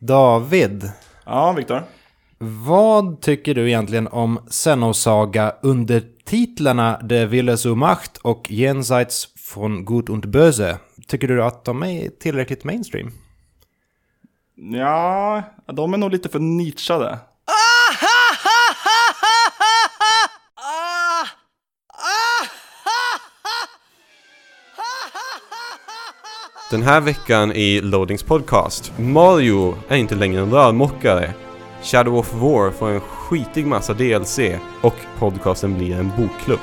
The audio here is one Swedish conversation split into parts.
David, Ja, Viktor. vad tycker du egentligen om Xenosaga undertitlarna De Wille zur Macht och Jenseits von Gut und Böse? Tycker du att de är tillräckligt mainstream? Ja, de är nog lite för nischade. Den här veckan i Loadings podcast. Mario är inte längre en rörmokare. Shadow of War får en skitig massa DLC och podcasten blir en bokklubb.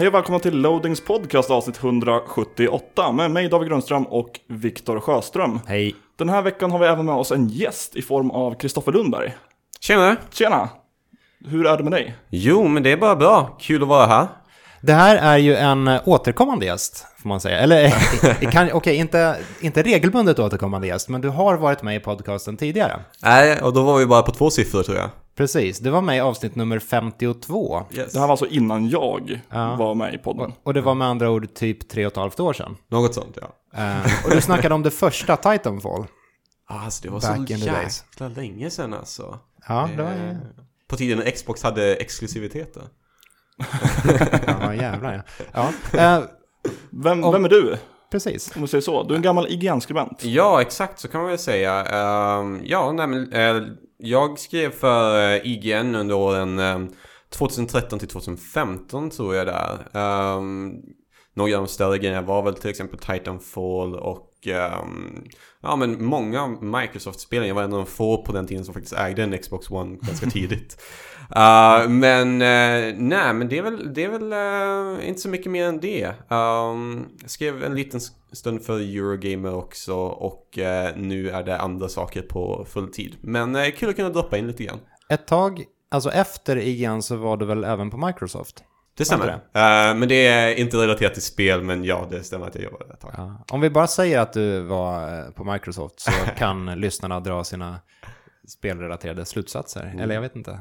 Hej och välkomna till Loadings podcast avsnitt 178 med mig David Grundström och Viktor Sjöström. Hej. Den här veckan har vi även med oss en gäst i form av Kristoffer Lundberg. Tjena! Tjena! Hur är det med dig? Jo, men det är bara bra. Kul att vara här. Det här är ju en eh, återkommande gäst, får man säga. Eller, eh, kan- okej, inte, inte regelbundet återkommande gäst, men du har varit med i podcasten tidigare. Nej, och då var vi bara på två siffror tror jag. Precis, du var med i avsnitt nummer 52. Yes. Det här var alltså innan jag Ja. var med i podden. Och det var med andra ord typ tre och ett halvt år sedan. Något sånt ja. Eh, och du snackade om det första Titanfall. Alltså det var Back så the days. jäkla länge sedan alltså. Ja, det var Eh, På tiden när Xbox hade exklusiviteter. ja, jävlar ja. ja eh, Vem, Om- vem är du? precis. Om vi säger så. Du är en gammal IGN-skribent. Ja, exakt så kan man väl säga. Ehm, ja, nej, men, jag skrev för eh, IGN under åren eh, 2013 till 2015 tror jag där. Um, ehm, några av de större grejerna var väl till exempel Titanfall och um, ja men många av Microsoft-spelen. Jag var en av de få på den tiden som faktiskt ägde en Xbox One ganska tidigt. Uh, men eh, nej, men det är väl, det är väl eh, inte så mycket mer än det. Um, jag skrev en liten stund för Eurogamer också och nu är det andra saker på fulltid. Men eh, kul att kunna droppa in lite grann. Ett tag, alltså efter igen så var du väl även på Microsoft? Det stämmer. Var Eh, men det är inte relaterat till spel, men ja, det stämmer att jag jobbade ett tag. Ja. Om vi bara säger att du var eh, på Microsoft så kan lyssnarna dra sina spelrelaterade slutsatser. Eller jag vet inte.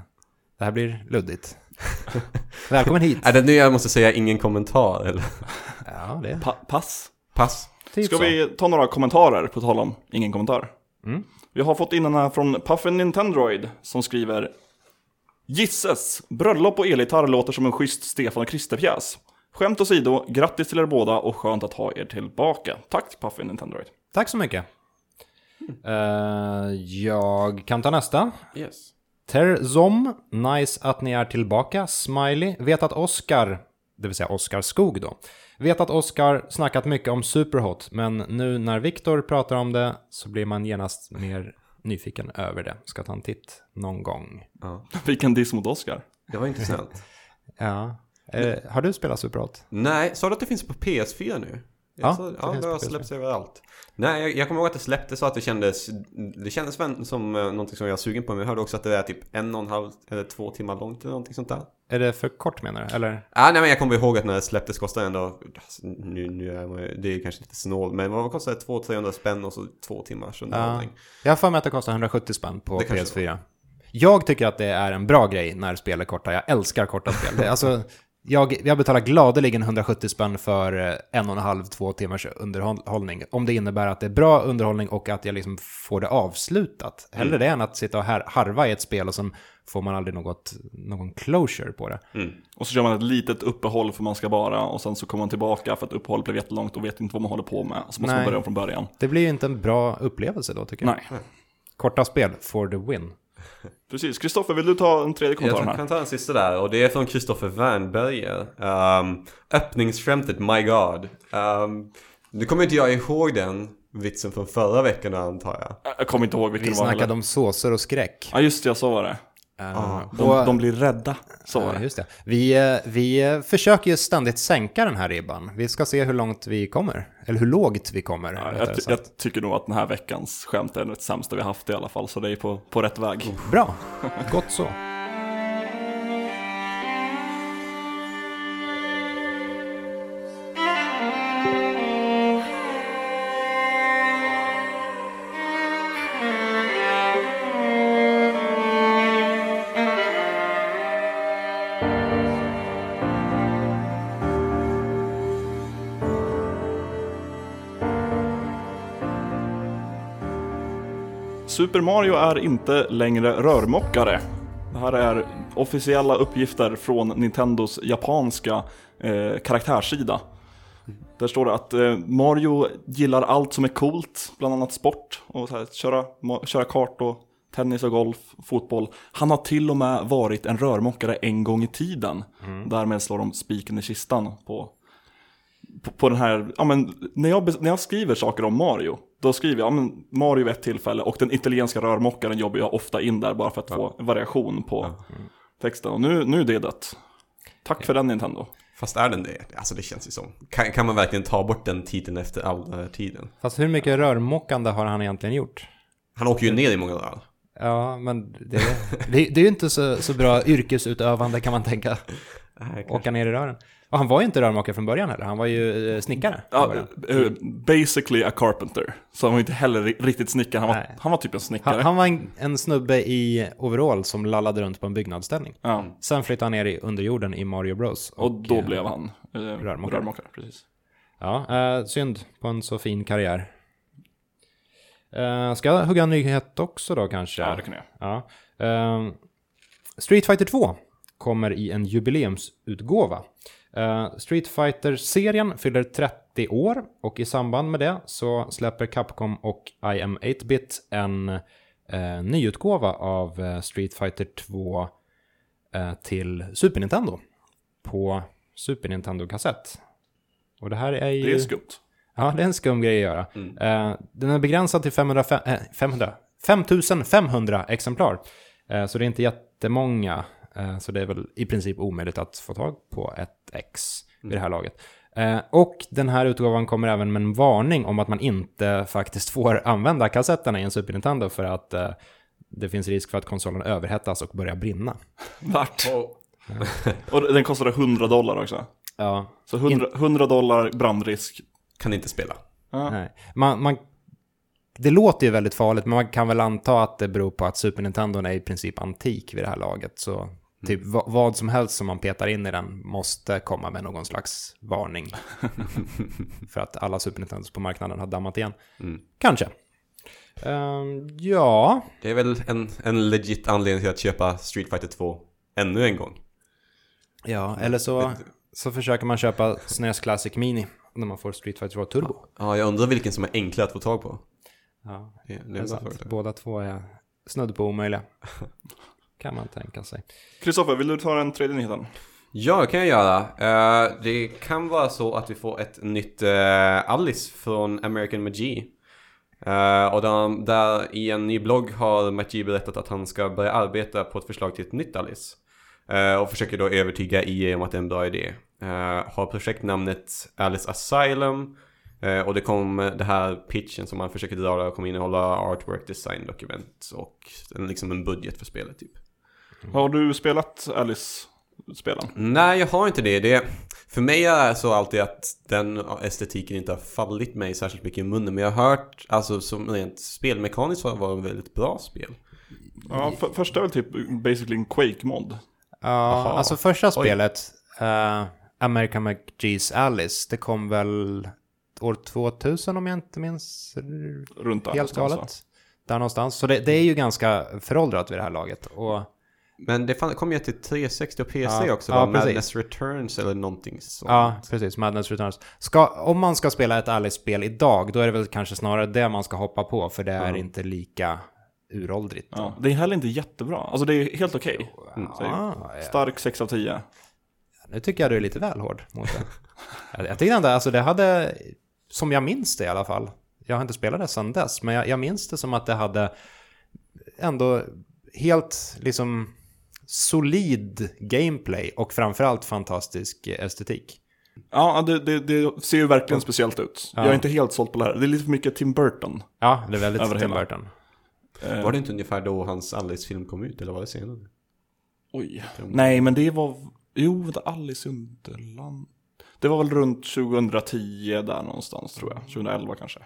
Det här blir luddigt. Välkommen hit. Är det nu jag måste säga ingen kommentar eller? Ja, det Pa pass. Pass. typ Ska så. vi ta några kommentarer på tal om ingen kommentar? Mm. Vi har fått in den här från Puffin Nintendroid som skriver Gisses! Bröllop och elgitarr låter som en schysst Stefan och Krister-pjäs. Skämt åsido, grattis till er båda och skönt att ha er tillbaka. Tack Puffin Nintendroid. Tack så mycket. Eh, jag kan ta nästa. Yes. Terzom, nice att ni är tillbaka. Smiley, vet att Oscar, det vill säga Oscar Skog då, vet att Oscar snackat mycket om Superhot, men nu när Viktor pratar om det så blir man genast mer nyfiken över det. Ska ta en titt någon gång. Ja. Vilken diss mot Oscar. Det var intressant. Ja. Eh, har du spelat Superhot? Nej, sa du att det finns på PS4 nu? Ja, det ja det har på PS4. släppts överallt. Nej, jag, jag kommer ihåg att det släpptes så att det kändes, det kändes som eh, någonting som jag är sugen på. Men jag hörde också att det är typ en och en halv eller två timmar långt eller någonting sånt där. Är det för kort menar du? Eller? Ah, nej men jag kommer ihåg att när det släpptes kostade ändå, alltså, nu, nu är man, det är kanske lite snål, men vad kostade det? 200-300 spänn och så två timmars underhållning. Jag har för mig att det kostar 170 spänn på Det kanske PS4. Jag tycker att det är en bra grej när spel är korta. Jag älskar korta spel. Det, alltså, jag, jag betalar gladeligen 170 spänn för eh, en och en halv, två timmars underhållning. Om det innebär att det är bra underhållning och att jag liksom får det avslutat. Hellre det än att sitta och har- harva i ett spel och sen får man aldrig något, någon closure på det. Och så kör man ett litet uppehåll för man ska bara och sen så kommer man tillbaka för att uppehållet blev jättelångt och vet inte vad man håller på med. Så måste Nej. man börja om från början. Det blir ju inte en bra upplevelse då tycker jag. Nej, Korta spel for the win. precis. Kristoffer, vill du ta en tredje kommentar Jag här? kan ta en sista där och det är från Kristoffer Wernberger. Um, öppningsskämtet My God. Um, nu kommer inte jag ihåg den vitsen från förra veckan antar jag. Jag kommer inte ihåg vilken Vi det var snackade heller. om såser och skräck. Ja just det, jag så var det. Eh, De, de blir rädda. Så det. just det. Vi, eh, vi försöker ju ständigt sänka den här ribban. Vi ska se hur långt vi kommer. Eller hur lågt vi kommer. Ja, jag, ty- jag tycker nog att den här veckans skämt är det sämsta vi haft i alla fall, så det är på, på rätt väg. Bra, gott så. Super Mario är inte längre rörmokare. Det här är officiella uppgifter från Nintendos japanska eh, karaktärssida. Där står det att eh, Mario gillar allt som är coolt, bland annat sport och så här, köra, köra kart och tennis och golf, fotboll. Han har till och med varit en rörmokare en gång i tiden. Därmed slår de spiken i kistan på, på, på den här, ja men när jag, när jag skriver saker om Mario, då skriver jag ja, men Mario vid ett tillfälle och den italienska rörmokaren jobbar jag ofta in där bara för att få variation på texten. Och nu, nu är det dött. Tack för den Nintendo. Fast är den det? Alltså det känns ju som. Kan, kan man verkligen ta bort den titeln efter all den här tiden? Fast hur mycket rörmokande har han egentligen gjort? Han åker ju ner i många dagar. Ja, men det, det, det är ju inte så, så bra yrkesutövande kan man tänka. Åka ner i rören. Och han var ju inte rörmokare från början heller, han var ju eh, snickare. Ja, början. eh, basically a carpenter. Så han var inte heller ri- riktigt snickare, han var, Nej. han var typ en snickare. Han, han var en, en snubbe i overall som lallade runt på en byggnadsställning. Ja. Sen flyttade han ner i underjorden i Mario Bros. Och då eh, blev han eh, rörmokare. rörmokare. Precis. Ja, eh, synd på en så fin karriär. Eh, ska jag hugga en nyhet också då kanske? Ja, det kan jag. Ja. Ehm, Street Fighter 2 kommer i en jubileumsutgåva. Uh, Street Fighter-serien fyller 30 år och i samband med det så släpper Capcom och I am 8-bit en uh, nyutgåva av eh, Street Fighter 2 eh, till Super Nintendo på Super Nintendo-kassett. Och det här är ju... Det är skumt. Ja, det är en skum grej att göra. Eh, den är begränsad till 500, äh, 500, 5500 exemplar. Så det är inte jättemånga. Eh, så det är väl i princip omöjligt att få tag på ett X vid det här laget. Eh, och den här utgåvan kommer även med en varning om att man inte faktiskt får använda kassetterna i en Super Nintendo för att eh, det finns risk för att konsolen överhettas och börjar brinna. Värt. Och den kostade 100 dollar också. Ja, Så 100, 100 dollar brandrisk. Kan inte spela. Nej. Man, man, det låter ju väldigt farligt, men man kan väl anta att det beror på att Super Nintendo är i princip antik vid det här laget. Så typ va, vad som helst som man petar in i den måste komma med någon slags varning. För att alla Super Nintendos på marknaden har dammat igen. Kanske. Ehm, ja, Det är väl en, en legit anledning till att köpa Street Fighter 2 ännu en gång. ja, eller så, så försöker man köpa SNES Classic Mini när man får Street Fighter 2 Turbo. Ja, jag undrar vilken som är enklare att få tag på. Ja, Det, det det är är sant. Båda två är snudd på omöjliga. Kan man tänka sig. Kristoffer, vill du ta den tredje nyheten? Ja, det kan jag göra. Eh, det kan vara så att vi får ett nytt eh, Alice från American Magi. Eh, och där, där i en ny blogg har Magi berättat att han ska börja arbeta på ett förslag till ett nytt Alice. Och försöker då övertyga EA om att det är en bra idé. Har projektnamnet Alice Asylum. Och det kommer det här pitchen som man försöker dra där kommer innehålla artwork, design, dokument och en, liksom en budget för spelet typ. Har du spelat Alice-spelen? Nej, jag har inte det. det. För mig är det så alltid att den estetiken inte har fallit mig särskilt mycket i munnen. Men jag har hört, alltså som rent spelmekaniskt var det väldigt bra spel. Ja, för, första är väl typ basically en Quake-mod. Ja, Jaha. alltså första spelet, uh, American McGee's Alice, det kom väl år 2000 om jag inte minns Runt helt någonstans, galet. Där någonstans. Så det, det är ju ganska föråldrat vid det här laget. Och Men det fan, kom ju till 360 och PC Ja, också ja, va? precis. Madness Returns eller någonting sånt. ja, precis, Madness Returns. Ska, om man ska spela ett Alice-spel idag, då är det väl kanske snarare det man ska hoppa på, för det är inte lika uråldrigt. Ja, det är heller inte jättebra. Alltså det är helt okej. Mm, så Ah, ja. Stark 6 av 10. Nu tycker jag du är lite väl hård mot det. jag, jag tycker ändå, alltså det hade, som jag minns det i alla fall. Jag har inte spelat det sedan dess, men jag, jag minns det som att det hade ändå helt liksom solid gameplay och framförallt fantastisk estetik. Ja, det, det, det ser ju verkligen speciellt ut. Ja. Jag är inte helt såld på det här. Det är lite för mycket Tim Burton. Ja, det är väldigt Tim hela. Burton. Eh, Var det inte ungefär då hans Alice-film kom ut? Eller var det senare? Oj. Nej, men det var... Jo, vänta, Alice Underland. Det var väl runt 2010 där någonstans tror jag. 2011 kanske.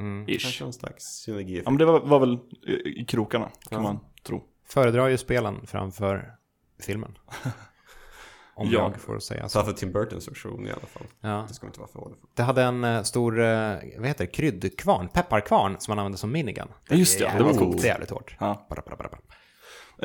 Mm. Ish. Kanske någon slags synergi. Ja, men det var, var väl i, i krokarna, kan Ja. man. Föredrar ju spelen framför filmen. Om Ja. jag får säga så. Så för Tim Burtons version i alla fall. Ja. Det ska inte vara förvånad för. Det hade en eh, stor, eh, vad heter det, kryddkvarn, pepparkvarn som man använde som minigun. Ja, just det, det var coolt. Det är jävligt hårt. Ja. Bara, bara, bara, bara.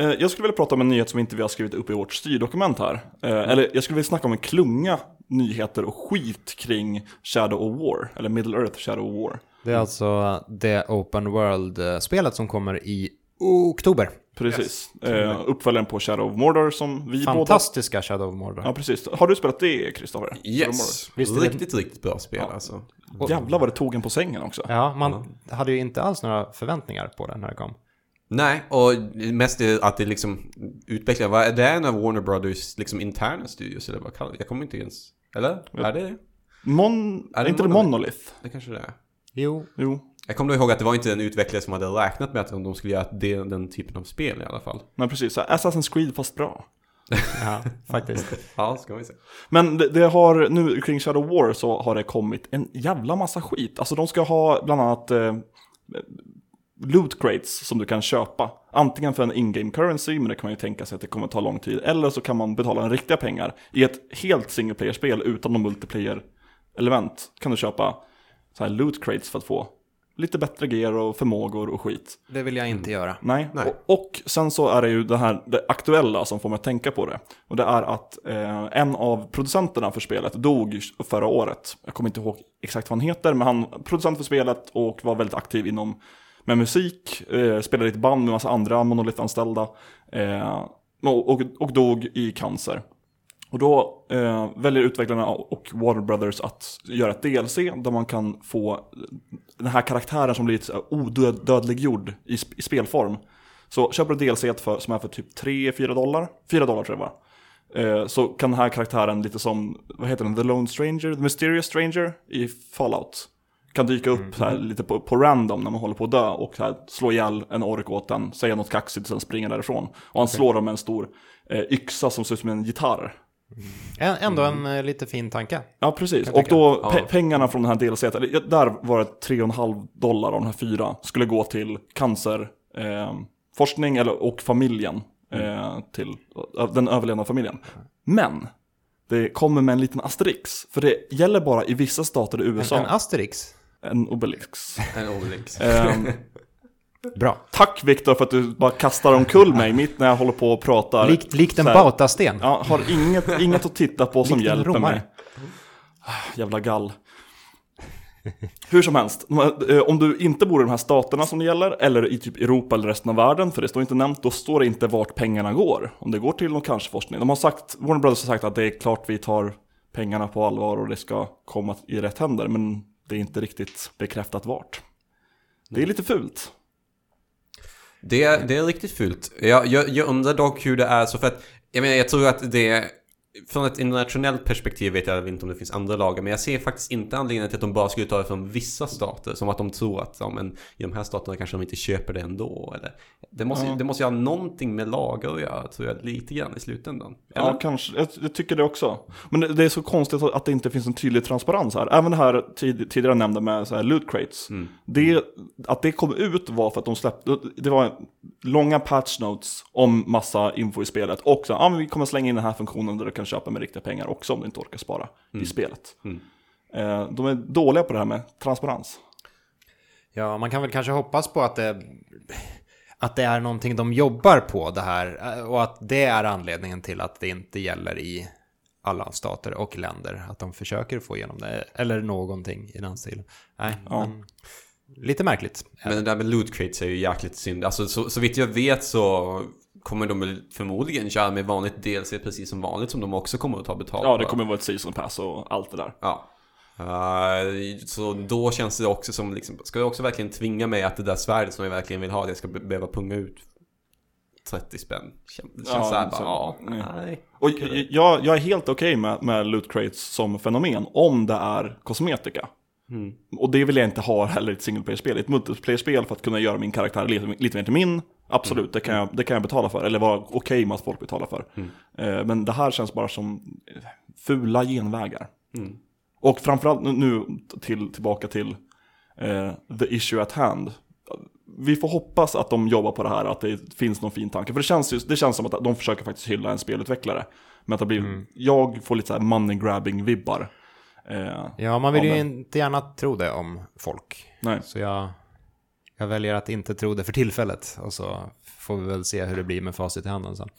Eh, Jag skulle vilja prata om en nyhet som inte vi har skrivit upp i vårt styrdokument här. Eller jag skulle vilja snacka om en klunga nyheter och skit kring Shadow of War, eller Middle Earth Shadow of War. Det är alltså det Open World-spelet som kommer i oktober. Precis. Eh, uppföljaren på Shadow of Mordor som vi båda... Fantastiska Shadow of Mordor. Ja, precis. Har du spelat det, Kristoffer? Yes! Visst är det- riktigt, riktigt bra spel alltså. Jävlar vad det tog en på sängen också. Ja, man hade ju inte alls några förväntningar på den när det kom. Nej, och mest är att det liksom utvecklar, vad är det en av Warner Brothers liksom interna studios eller vad kallar det? Jag kommer inte ens, eller? Är det Mon... Är Är det inte det Monolith? Monolith? Det kanske det är. Jo, Jo. Jag kommer ihåg att det var inte en utvecklare som hade räknat med att de skulle göra det, den typen av spel i alla fall. Men precis, så Assassin's Creed fast bra. ja, faktiskt. Ja, ska vi se. Men det, det har nu kring Shadow War så har det kommit en jävla massa skit. Alltså de ska ha bland annat eh, loot crates som du kan köpa. Antingen för en in-game currency, men det kan man ju tänka sig att det kommer ta lång tid. Eller så kan man betala en riktiga pengar. I ett helt single player-spel utan någon multiplayer-element kan du köpa så här loot crates för att få lite bättre gear och förmågor och skit. Det vill jag inte göra. Nej, Nej. Och, och sen så är det ju det här det aktuella som får mig att tänka på det. Och det är att eh, en av producenterna för spelet dog förra året. Jag kommer inte ihåg exakt vad han heter, men han producent för spelet och var väldigt aktiv inom med musik, eh, spelade i ett band med massa andra monolitanställda eh, och, och, och dog i cancer. Och då eh, väljer utvecklarna och Warner Brothers att göra ett DLC där man kan få den här karaktären som blivit odödliggjord i, i spelform. Så köper du DLC för, som är för typ 3-4 dollar, 4 dollar tror jag var. Eh, så kan den här karaktären lite som, vad heter den, The Lone Stranger, The Mysterious Stranger i Fallout. Kan dyka upp så här, lite på, på random när man håller på att dö och här, slå ihjäl en ork åt den, säga något kaxigt och sen springa därifrån. Och han slår dem med en stor eh, yxa som ser ut som en gitarr. Ändå en eh, lite fin tanke. Ja, precis. Och då, Ja. pe- pengarna från den här DLC, där var det 3,5 dollar av de här fyra, skulle gå till cancerforskning eh, forskning eller, och familjen. Eh, till den överlevande familjen. Men, det kommer med en liten asterix. För det gäller bara i vissa stater i En, USA. en Asterix. En obelix. En Obelix. Ehm, Bra. tack Viktor för att du bara kastar omkull mig mitt när jag håller på och pratar. Likt, likt en bautasten. Ja, har inget, inget att titta på som Likt hjälper romare. mig. Ah, Jävla gall. Hur som helst, eh, om du inte bor i de här staterna som det gäller, eller i typ Europa eller resten av världen, för det står inte nämnt, då står det inte vart pengarna går. Om det går till någon cancerforskning. De har sagt, Warner Brothers har sagt att det är klart vi tar pengarna på allvar och det ska komma i rätt händer, men det är inte riktigt bekräftat vart. Det är lite fult. Det, är- det är riktigt fult. Jag, jag, jag undrar dock hur det är så för att, jag menar jag tror att det från ett internationellt perspektiv vet jag inte om det finns andra lagar, men jag ser faktiskt inte anledningen till att de bara skulle ta det från vissa stater, som att de tror att ja, men, i de här staterna kanske de inte köper det ändå. Eller, det, måste, Ja. det måste ju ha någonting med lagar att göra, tror jag, lite grann i slutändan. Ja, Eller? kanske. Jag, jag tycker det också. Men det, det är så konstigt att, att det inte finns en tydlig transparens här. Även det här tid, tidigare nämnda med så här loot crates. Mm. Det, att det kom ut var för att de släppte, det var långa patch notes om massa info i spelet. Och så, ja men vi kommer slänga in den här funktionen där du kan köpa med riktiga pengar också om du inte orkar spara i spelet. Mm. Eh, de är dåliga på det här med transparens. Ja, man kan väl kanske hoppas på att det, att det är någonting de jobbar på det här eh, och att det är anledningen till att det inte gäller i alla stater och länder. Att de försöker få igenom det, eller någonting i den stilen. Nej, Ja. men lite märkligt. Men det där med loot crates är ju jäkligt synd. Alltså så, så vitt jag vet så kommer de förmodligen köra med vanligt DLC precis som vanligt som de också kommer att ta betalt Ja, det kommer vara ett season pass och allt det där. Ja. Eh, så då känns det också som liksom, ska jag också verkligen tvinga mig att det där svärdet som jag verkligen vill ha, det ska be- behöva punga ut 30 spänn. Det känns Ja, såhär bara, så- ja, nej. Och jag, jag är helt okej med, med loot crates som fenomen om det är kosmetika. Mm. Och det vill jag inte ha heller i ett single player-spel. Ett multiplayer-spel för att kunna göra min karaktär lite, lite mer till min, absolut, det, kan jag, det kan jag betala för. Eller vara okej med att folk betalar för. Eh, men det här känns bara som eh, fula genvägar. Mm. Och framförallt nu- till, tillbaka till eh, the issue at hand. vi får hoppas att de jobbar på det här, att det finns någon fin tanke. För det känns, ju, det känns som att de försöker faktiskt hylla en spelutvecklare. Men att det blir, Mm. jag får lite så här money grabbing vibbar. Eh, Ja, man vill ju inte gärna tro det om folk. Nej. Så jag, jag väljer att inte tro det för tillfället. Och så får vi väl se hur det blir med facit i handen sen.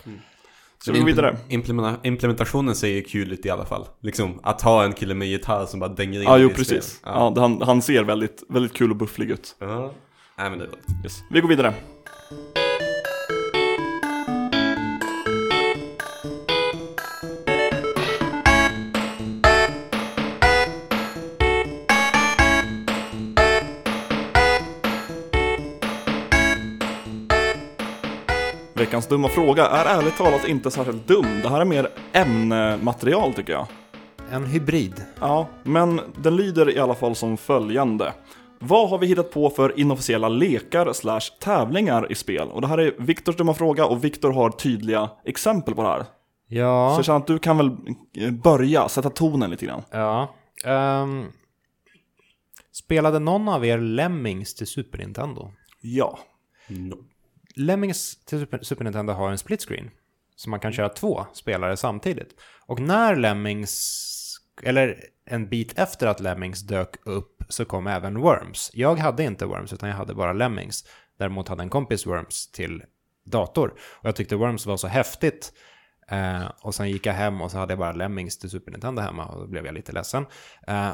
Så vi går vidare. Implementa- implementationen ser ju kul ut i alla fall. Liksom att ha en kille med gitarr som bara dänger in Ja, i jo precis. spel. Ja. han, han ser väldigt, väldigt kul och bufflig ut. Ja. Nej men det är bra. Yes. Vi går vidare. Veckans dumma fråga är ärligt talat inte särskilt dum. Det här är mer ämnematerial tycker jag. En hybrid. Ja, men den lyder i alla fall som följande. Vad har vi hittat på för inofficiella lekar slash tävlingar i spel? Och det här är Viktors dumma fråga och Viktor har tydliga exempel på det här. Så Ja. jag känner att du kan väl eh, börja, sätta tonen lite grann. ja. Ehm, spelade någon av er Lemmings till Super Nintendo? Ja. No. Lemmings till Super, Nintendo har en split screen. Så man kan köra två spelare samtidigt. Och när Lemmings, eller en bit efter att Lemmings dök upp så kom även Worms. Jag hade inte Worms utan jag hade bara Lemmings. Däremot hade en kompis Worms till dator. Och jag tyckte Worms var så häftigt. Eh, och sen gick jag hem och så hade jag bara Lemmings till Super Nintendo hemma och då blev jag lite ledsen. Eh,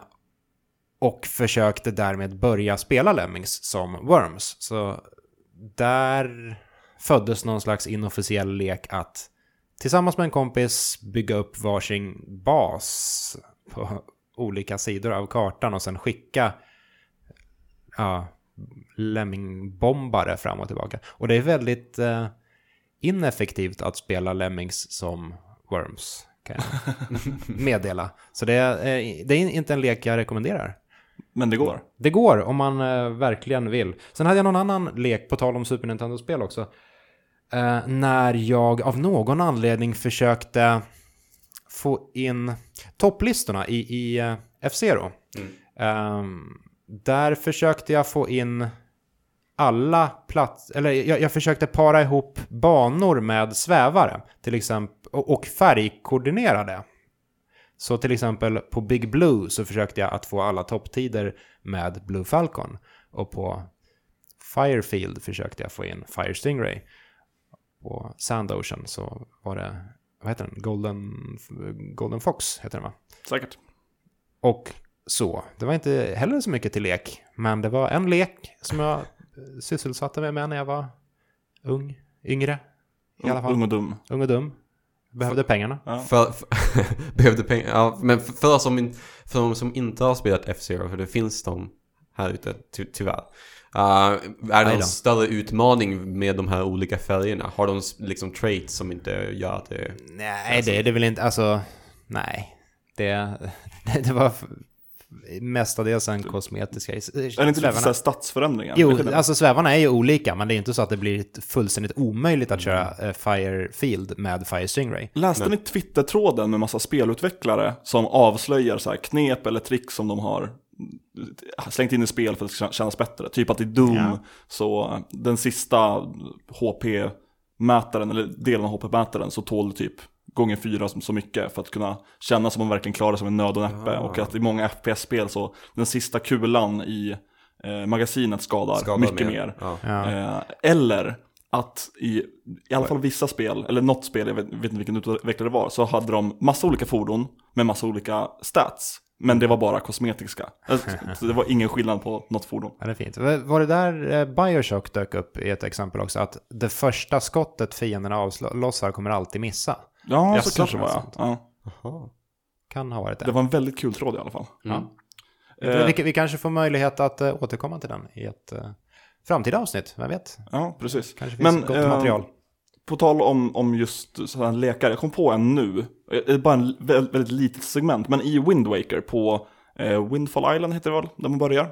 och försökte därmed börja spela Lemmings som Worms. Så där föddes någon slags inofficiell lek att tillsammans med en kompis bygga upp varsin bas på olika sidor av kartan och sen skicka ja, Lemmingbombare fram och tillbaka. Och det är väldigt eh, ineffektivt att spela Lemmings som Worms, kan jag meddela. Så det är, eh, det är inte en lek jag rekommenderar. Men det går. Det går om man eh, verkligen vill. Sen hade jag någon annan lek på tal om Super Nintendo-spel också. Eh, när jag av någon anledning försökte få in topplistorna i, i eh, F-Zero. Ehm, där försökte jag få in alla plats... Eller jag, jag försökte para ihop banor med svävare. Till exempel, och, och färgkoordinerade. Så till exempel på Big Blue så försökte jag att få alla topptider med Blue Falcon. Och på Firefield försökte jag få in Fire Stingray. På Sand Ocean så var det, vad heter den? Golden, Golden Fox heter den va? Säkert. Och så. Det var inte heller så mycket till lek. Men det var en lek som jag sysselsatte mig med när jag var ung, yngre. I alla fall. Ung och dum. Ung och dum. Behövde pengarna. Ja. För, för, behövde pengar, ja, men för, för, som, för de som inte har spelat F-Zero, för det finns de här ute ty, tyvärr. Uh, är det en då. större utmaning med de här olika färgerna? Har de liksom traits som inte gör att det... Nej, det är det väl inte. Alltså, nej. Det, det var mestadels en kosmetisk grej. Är det inte lite stadsförändringar? Jo, alltså svävarna är ju olika, men det är inte så att det blir fullständigt omöjligt att köra Mm. eh, Firefield med Fire Stingray. Läste ni Twitter-tråden med massa spelutvecklare som avslöjar så här knep eller trick som de har slängt in i spel för att det ska kännas bättre? Typ att i Doom, Ja. så den sista HP-mätaren, eller delen av HP-mätaren, så tål typ gånger fyra så så mycket för att kunna känna som man verkligen klarar sig med nöd och näppe. Och att i många FPS-spel så den sista kulan i eh, magasinet skadar, skadar mycket mer. Ja. Eh, eller att i, i alla fall vissa spel, eller något spel, jag vet, vet inte vilken utvecklare det var, så hade de massa olika fordon med massa olika stats. Men det var bara kosmetiska. Alltså, så det var ingen skillnad på något fordon. Ja, det är fint. Var det där eh, Bioshock dök upp i ett exempel också? Att det första skottet fienderna avlossar kommer alltid missa. Ja, Jaså, så kanske det var ja. Kan ha varit det. Det var en väldigt kul tråd i alla fall. Ja. Eh, Vi, vi kanske får möjlighet att uh, återkomma till den i ett uh, framtida avsnitt. Vem vet? Ja, precis. Kanske finns gott eh, material. På tal om, om just sådana lekar, jag kom på en nu. Eh, Det är bara en väldigt, väldigt litet segment, men i Wind Waker på eh, Windfall Island heter det väl, där man börjar?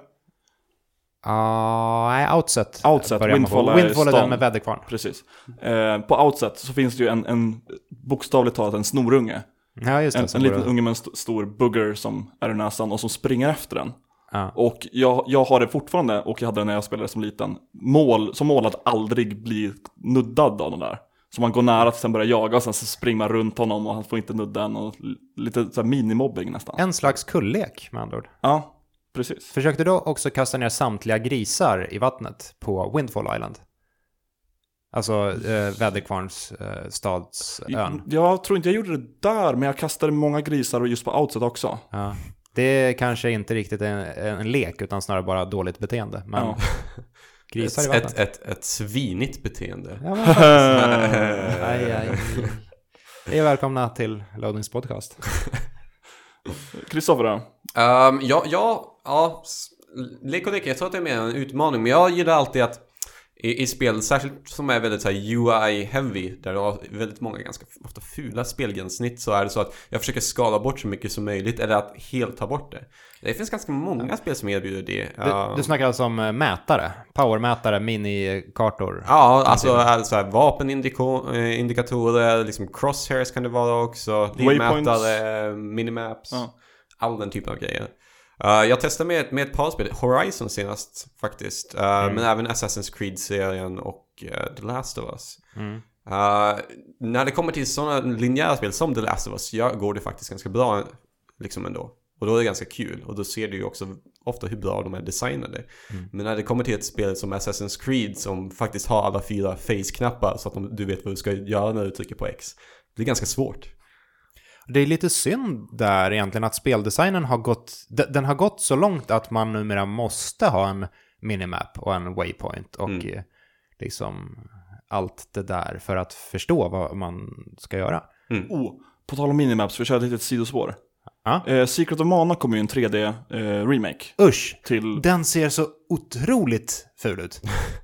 Ah, nej, Outset. Outset. Windfall är Windfall är den med väderkvarn. Precis. Eh, på Outset så finns det ju en, en bokstavligt talat en snorunge. Ja, just det. En, en liten unge med en st- stor bugger som är i näsan och som springer efter den. Ja. Och jag, jag har det fortfarande, och jag hade det när jag spelade som liten. Mål, som mål att aldrig bli nuddad av den där. Så man går nära tills han börjar jaga och sen så springer man runt honom och han får inte nudda en. Och lite så här minimobbing nästan. En slags kullek med andra ord. Ja, precis. Försökte du också kasta ner samtliga grisar i vattnet på Windfall Island? Alltså eh, Väderkvarns eh, stadsön. Jag tror inte jag gjorde det där, men jag kastade många grisar och just på outset också. Ja. Det är kanske inte riktigt en, en lek utan snarare bara dåligt beteende. Men Ja. grisar i Ett, vattnet. ett, ett, ett svinigt beteende. Ja, aj, aj. Är välkomna till Loadings podcast. Kristoffer? Um, ja, ja, ja, lek och lek, jag tror att det är mer en utmaning. Men jag gillar alltid att i, i spel, särskilt som är väldigt så här UI-heavy, där du har väldigt många ganska ofta fula spelgränssnitt, så är det så att jag försöker skala bort så mycket som möjligt, eller att helt ta bort det. Det finns ganska många spel som erbjuder det. Du, du snackar alltså om eh, mätare, powermätare, minikartor. Ja, alltså alltså här, vapenindikatorer, liksom crosshairs kan det vara också. Livmätare, minimaps, Ja. All den typen av grejer. Uh, jag testade med, med ett par spel, Horizon senast faktiskt. Uh, Men även Assassin's Creed-serien och uh, The Last of Us. Mm. När det kommer till sådana linjära spel som The Last of Us, ja, går det faktiskt ganska bra liksom ändå. Och då är det ganska kul. Och då ser du ju också ofta hur bra de är designade. Men när det kommer till ett spel som Assassin's Creed som faktiskt har alla fyra face-knappar så att de, du vet vad du ska göra när du trycker på X. Det är ganska svårt. Det är lite synd där egentligen att speldesignen har gått, de- den har gått så långt att man numera måste ha en minimap och en waypoint och Mm. eh, liksom allt det där för att förstå vad man ska göra. Oh, på tal om minimaps, vi kör ett litet sidospår. Ja. Eh, Secret of Mana kommer ju en 3D-remake Usch! till... Den ser så otroligt ful ut.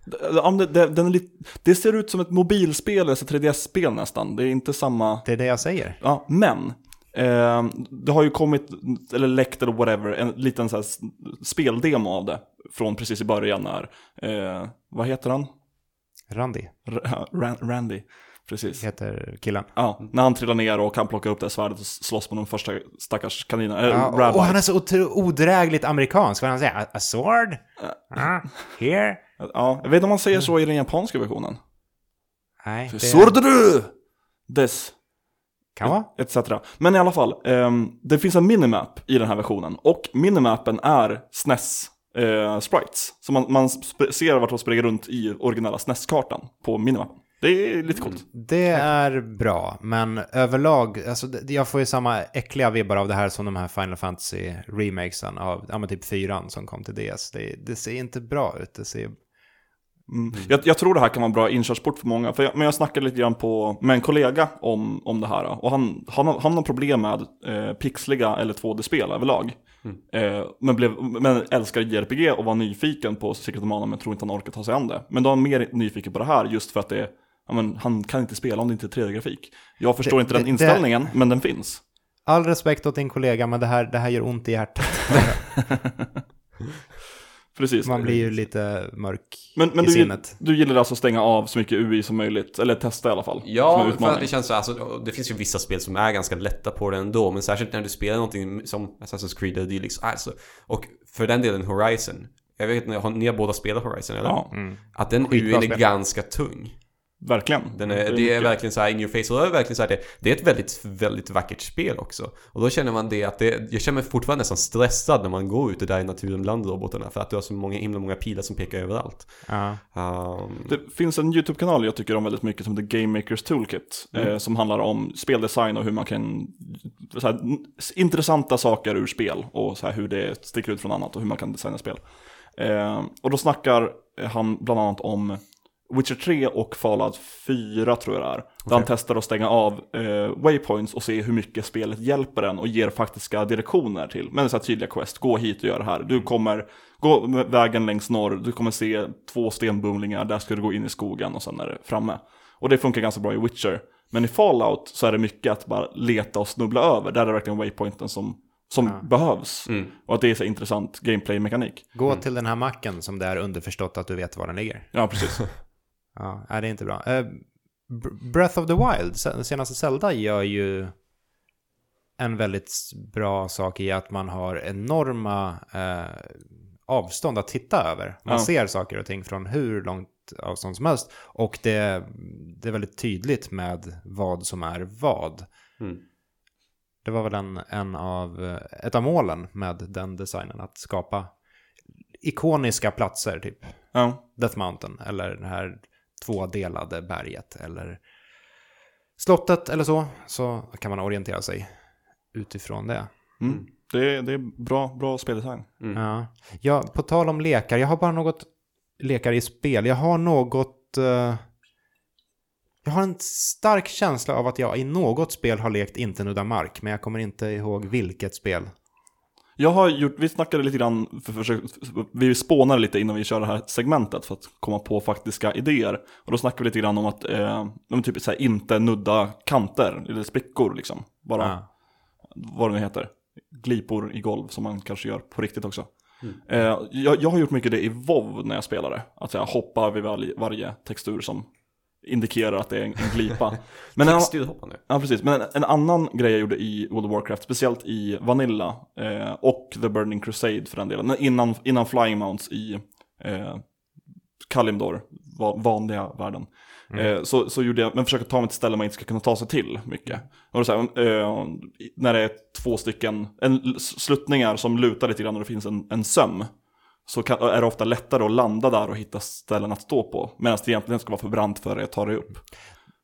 Det, det, den är lite, det ser ut som ett mobilspel, eller så 3DS-spel nästan. Det är inte samma... Det är det jag säger. Ja, men. Eh, det har ju kommit, eller läckt eller whatever, en liten så här speldemo av det. Från precis i början när, eh, vad heter han? Randy R- Ran- Randy, precis. heter killen. Ja, när han trillar ner och kan plocka upp det här svärdet och slåss med de första stackars kaninerna. Eller Ja, rabbi. och han är så odrägligt amerikansk. Vad han säger? A, a sword? Ah, here? Ja, jag vet inte om man säger så i den japanska versionen. Nej, det Sordru! Des. kan vara. etc. Men i alla fall, ehm, det finns en minimap i den här versionen. Och minimappen är SNES eh, sprites. Så man, man ser vart de springer runt i originella SNES-kartan på minimappen. Det är lite coolt. Det är bra, men överlag, alltså, jag får ju samma äckliga vibbar av det här som de här Final Fantasy remakesen av, ja men typ fyran som kom till DS. Det, det ser inte bra ut, det ser... Mm. Jag, jag tror det här kan vara en bra inkörsport för många. För jag, men jag snackade lite grann på, med en kollega om, om det här. Och han, han, har- han har problem med eh, pixliga eller 2D-spel överlag. Eh, men, blev, men älskar JRPG och var nyfiken på Secret of Mana men tror inte han orkar ta sig an det. Men då är han mer nyfiken på det här just för att det Ja, men han kan inte spela om det inte är 3D-grafik. Jag förstår Det- inte den det- inställningen, men den finns. All respekt åt din kollega, men det här, det här gör ont i hjärtat. Precis. Man blir ju lite mörk men men i du, sinnet. du gillar alltså att stänga av så mycket UI som möjligt, eller testa i alla fall. Ja, för att det känns så, alltså, det finns ju vissa spel som är ganska lätta på det ändå, men särskilt när du spelar någonting som Assassin's Creed eller dylikt. Alltså, och för den delen Horizon. Jag vet inte, har ni har båda spelat Horizon eller? Ja, Att den UIn är spel. ganska tung. Verkligen. Den är, det är verkligen så här in your face och det är verkligen så här det, det är ett väldigt, väldigt vackert spel också. Och då känner man det att det, jag känner mig fortfarande nästan stressad när man går ute där i naturen bland robotarna för att du har så många, himla många pilar som pekar överallt. Ja. Um, Det finns en YouTube-kanal jag tycker om väldigt mycket som heter Game Makers Toolkit. Eh, som handlar om speldesign och hur man kan, så här, intressanta saker ur spel och så här, hur det sticker ut från annat och hur man kan designa spel. Eh, och då snackar han bland annat om Witcher 3 och Fallout 4 tror jag det är. Där han testar att stänga av eh, waypoints och se hur mycket spelet hjälper en och ger faktiska direktioner till. Men så här tydliga quest, gå hit och gör det här. Du kommer gå vägen längs norr, du kommer se två stenbumlingar, där ska du gå in i skogen och sen är det framme. Och det funkar ganska bra i Witcher. Men i Fallout så är det mycket att bara leta och snubbla över. Där är det verkligen waypointen som, som behövs. Och att det är så intressant gameplay-mekanik. Gå till den här macken som det är underförstått att du vet var den ligger. Ja, precis. Ja, nej, det är inte bra. Eh, Br- Breath of the Wild, se- senaste Zelda, gör ju en väldigt bra sak i att man har enorma eh, avstånd att titta över. Man Ja. ser saker och ting från hur långt avstånd som helst. Och det, det är väldigt tydligt med vad som är vad. Mm. Det var väl en, en av, eh, ett av målen med den designen, att skapa ikoniska platser, typ Ja. Death Mountain, eller det här tvådelade berget, eller slottet, eller så, så kan man orientera sig utifrån det. Mm. Det, är, det är bra, bra speldesign. Ja. ja, på tal om lekar, jag har bara något lekar i spel. Jag har något... eh, jag har en stark känsla av att jag i något spel har lekt Inte nudda mark, men jag kommer inte ihåg vilket spel. Jag har gjort, vi snackade lite grann, för, för, vi spånade lite innan vi körde det här segmentet för att komma på faktiska idéer. Och då snackade vi lite grann om att, eh, typ så här, inte nudda kanter, eller sprickor liksom. Bara, Ja. vad det nu heter, glipor i golv som man kanske gör på riktigt också. Eh, jag, jag har gjort mycket det i WoW när jag spelade. Att jag hoppar vid varje, varje textur som indikerar att det är en, en glipa. Men en. Ja, precis. Men en, en annan grej jag gjorde i World of Warcraft, speciellt i Vanilla eh, och The Burning Crusade för den delen, innan, innan Flying Mounts i eh, Kalimdor, va, vanliga världen, eh, så, så gjorde jag, men försöka ta mig till ställen man inte ska kunna ta sig till mycket. Och så här, eh, när det är två stycken en, sluttningar som lutar lite grann och det finns en, en söm, så kan, är det ofta lättare att landa där och hitta ställen att stå på, medan det egentligen ska vara för brant för dig att ta dig upp.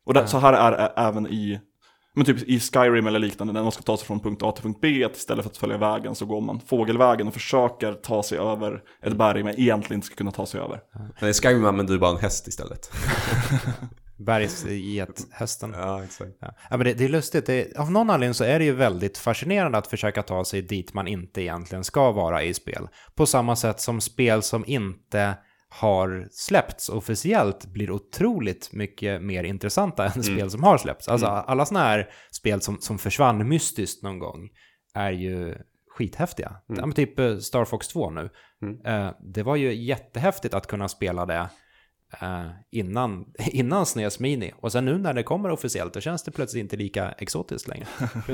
Och där, så här är det även i, men typ i Skyrim eller liknande, när man ska ta sig från punkt A till punkt B, att istället för att följa vägen så går man fågelvägen och försöker ta sig över ett berg men egentligen inte ska kunna ta sig över. Men i Skyrim använder du bara en häst istället. Bergsgethästen. Ja, exakt. Ja. ja, men det, det är lustigt. Det, av någon anledning så är det ju väldigt fascinerande att försöka ta sig dit man inte egentligen ska vara i spel. På samma sätt som spel som inte har släppts officiellt blir otroligt mycket mer intressanta än spel som har släppts. Alltså alla sådana här spel som, som försvann mystiskt någon gång är ju skithäftiga. Ja, men typ eh, Star Fox 2 nu. Eh, det var ju jättehäftigt att kunna spela det eh, innan, innan SNES Mini. Och sen nu när det kommer officiellt, då känns det plötsligt inte lika exotiskt längre.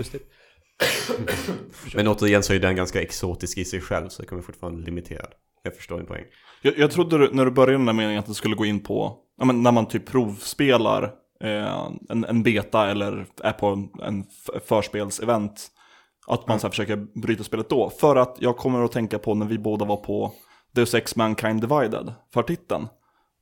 Men återigen så är den ganska exotisk i sig själv så det kommer fortfarande limiterad. Jag förstår din poäng. Jag, jag trodde du- när du började den där meningen att du skulle gå in på, ja, men när man typ provspelar eh, en, en beta eller är på en, förspelsevent, att man så här försöker bryta spelet då. För att jag kommer att tänka på när vi båda var på Deus Ex Mankind Divided, för titeln.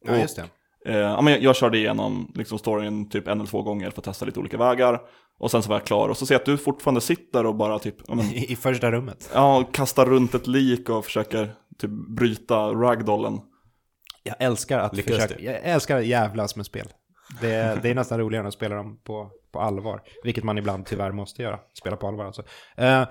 Ja, just det. Eh, ja, men jag, jag körde igenom liksom, storyn typ en eller två gånger för att testa lite olika vägar. Och sen så var jag klar och så ser jag att du fortfarande sitter och bara typ, ja, men, I, I första rummet. ja, kastar runt ett lik och försöker typ bryta ragdollen. Jag älskar att Lyckas försöka, jag älskar att jävlas med spel. Det, det är nästan roligare än att spela dem på, på allvar. Vilket man ibland tyvärr måste göra. Spela på allvar alltså. Eh,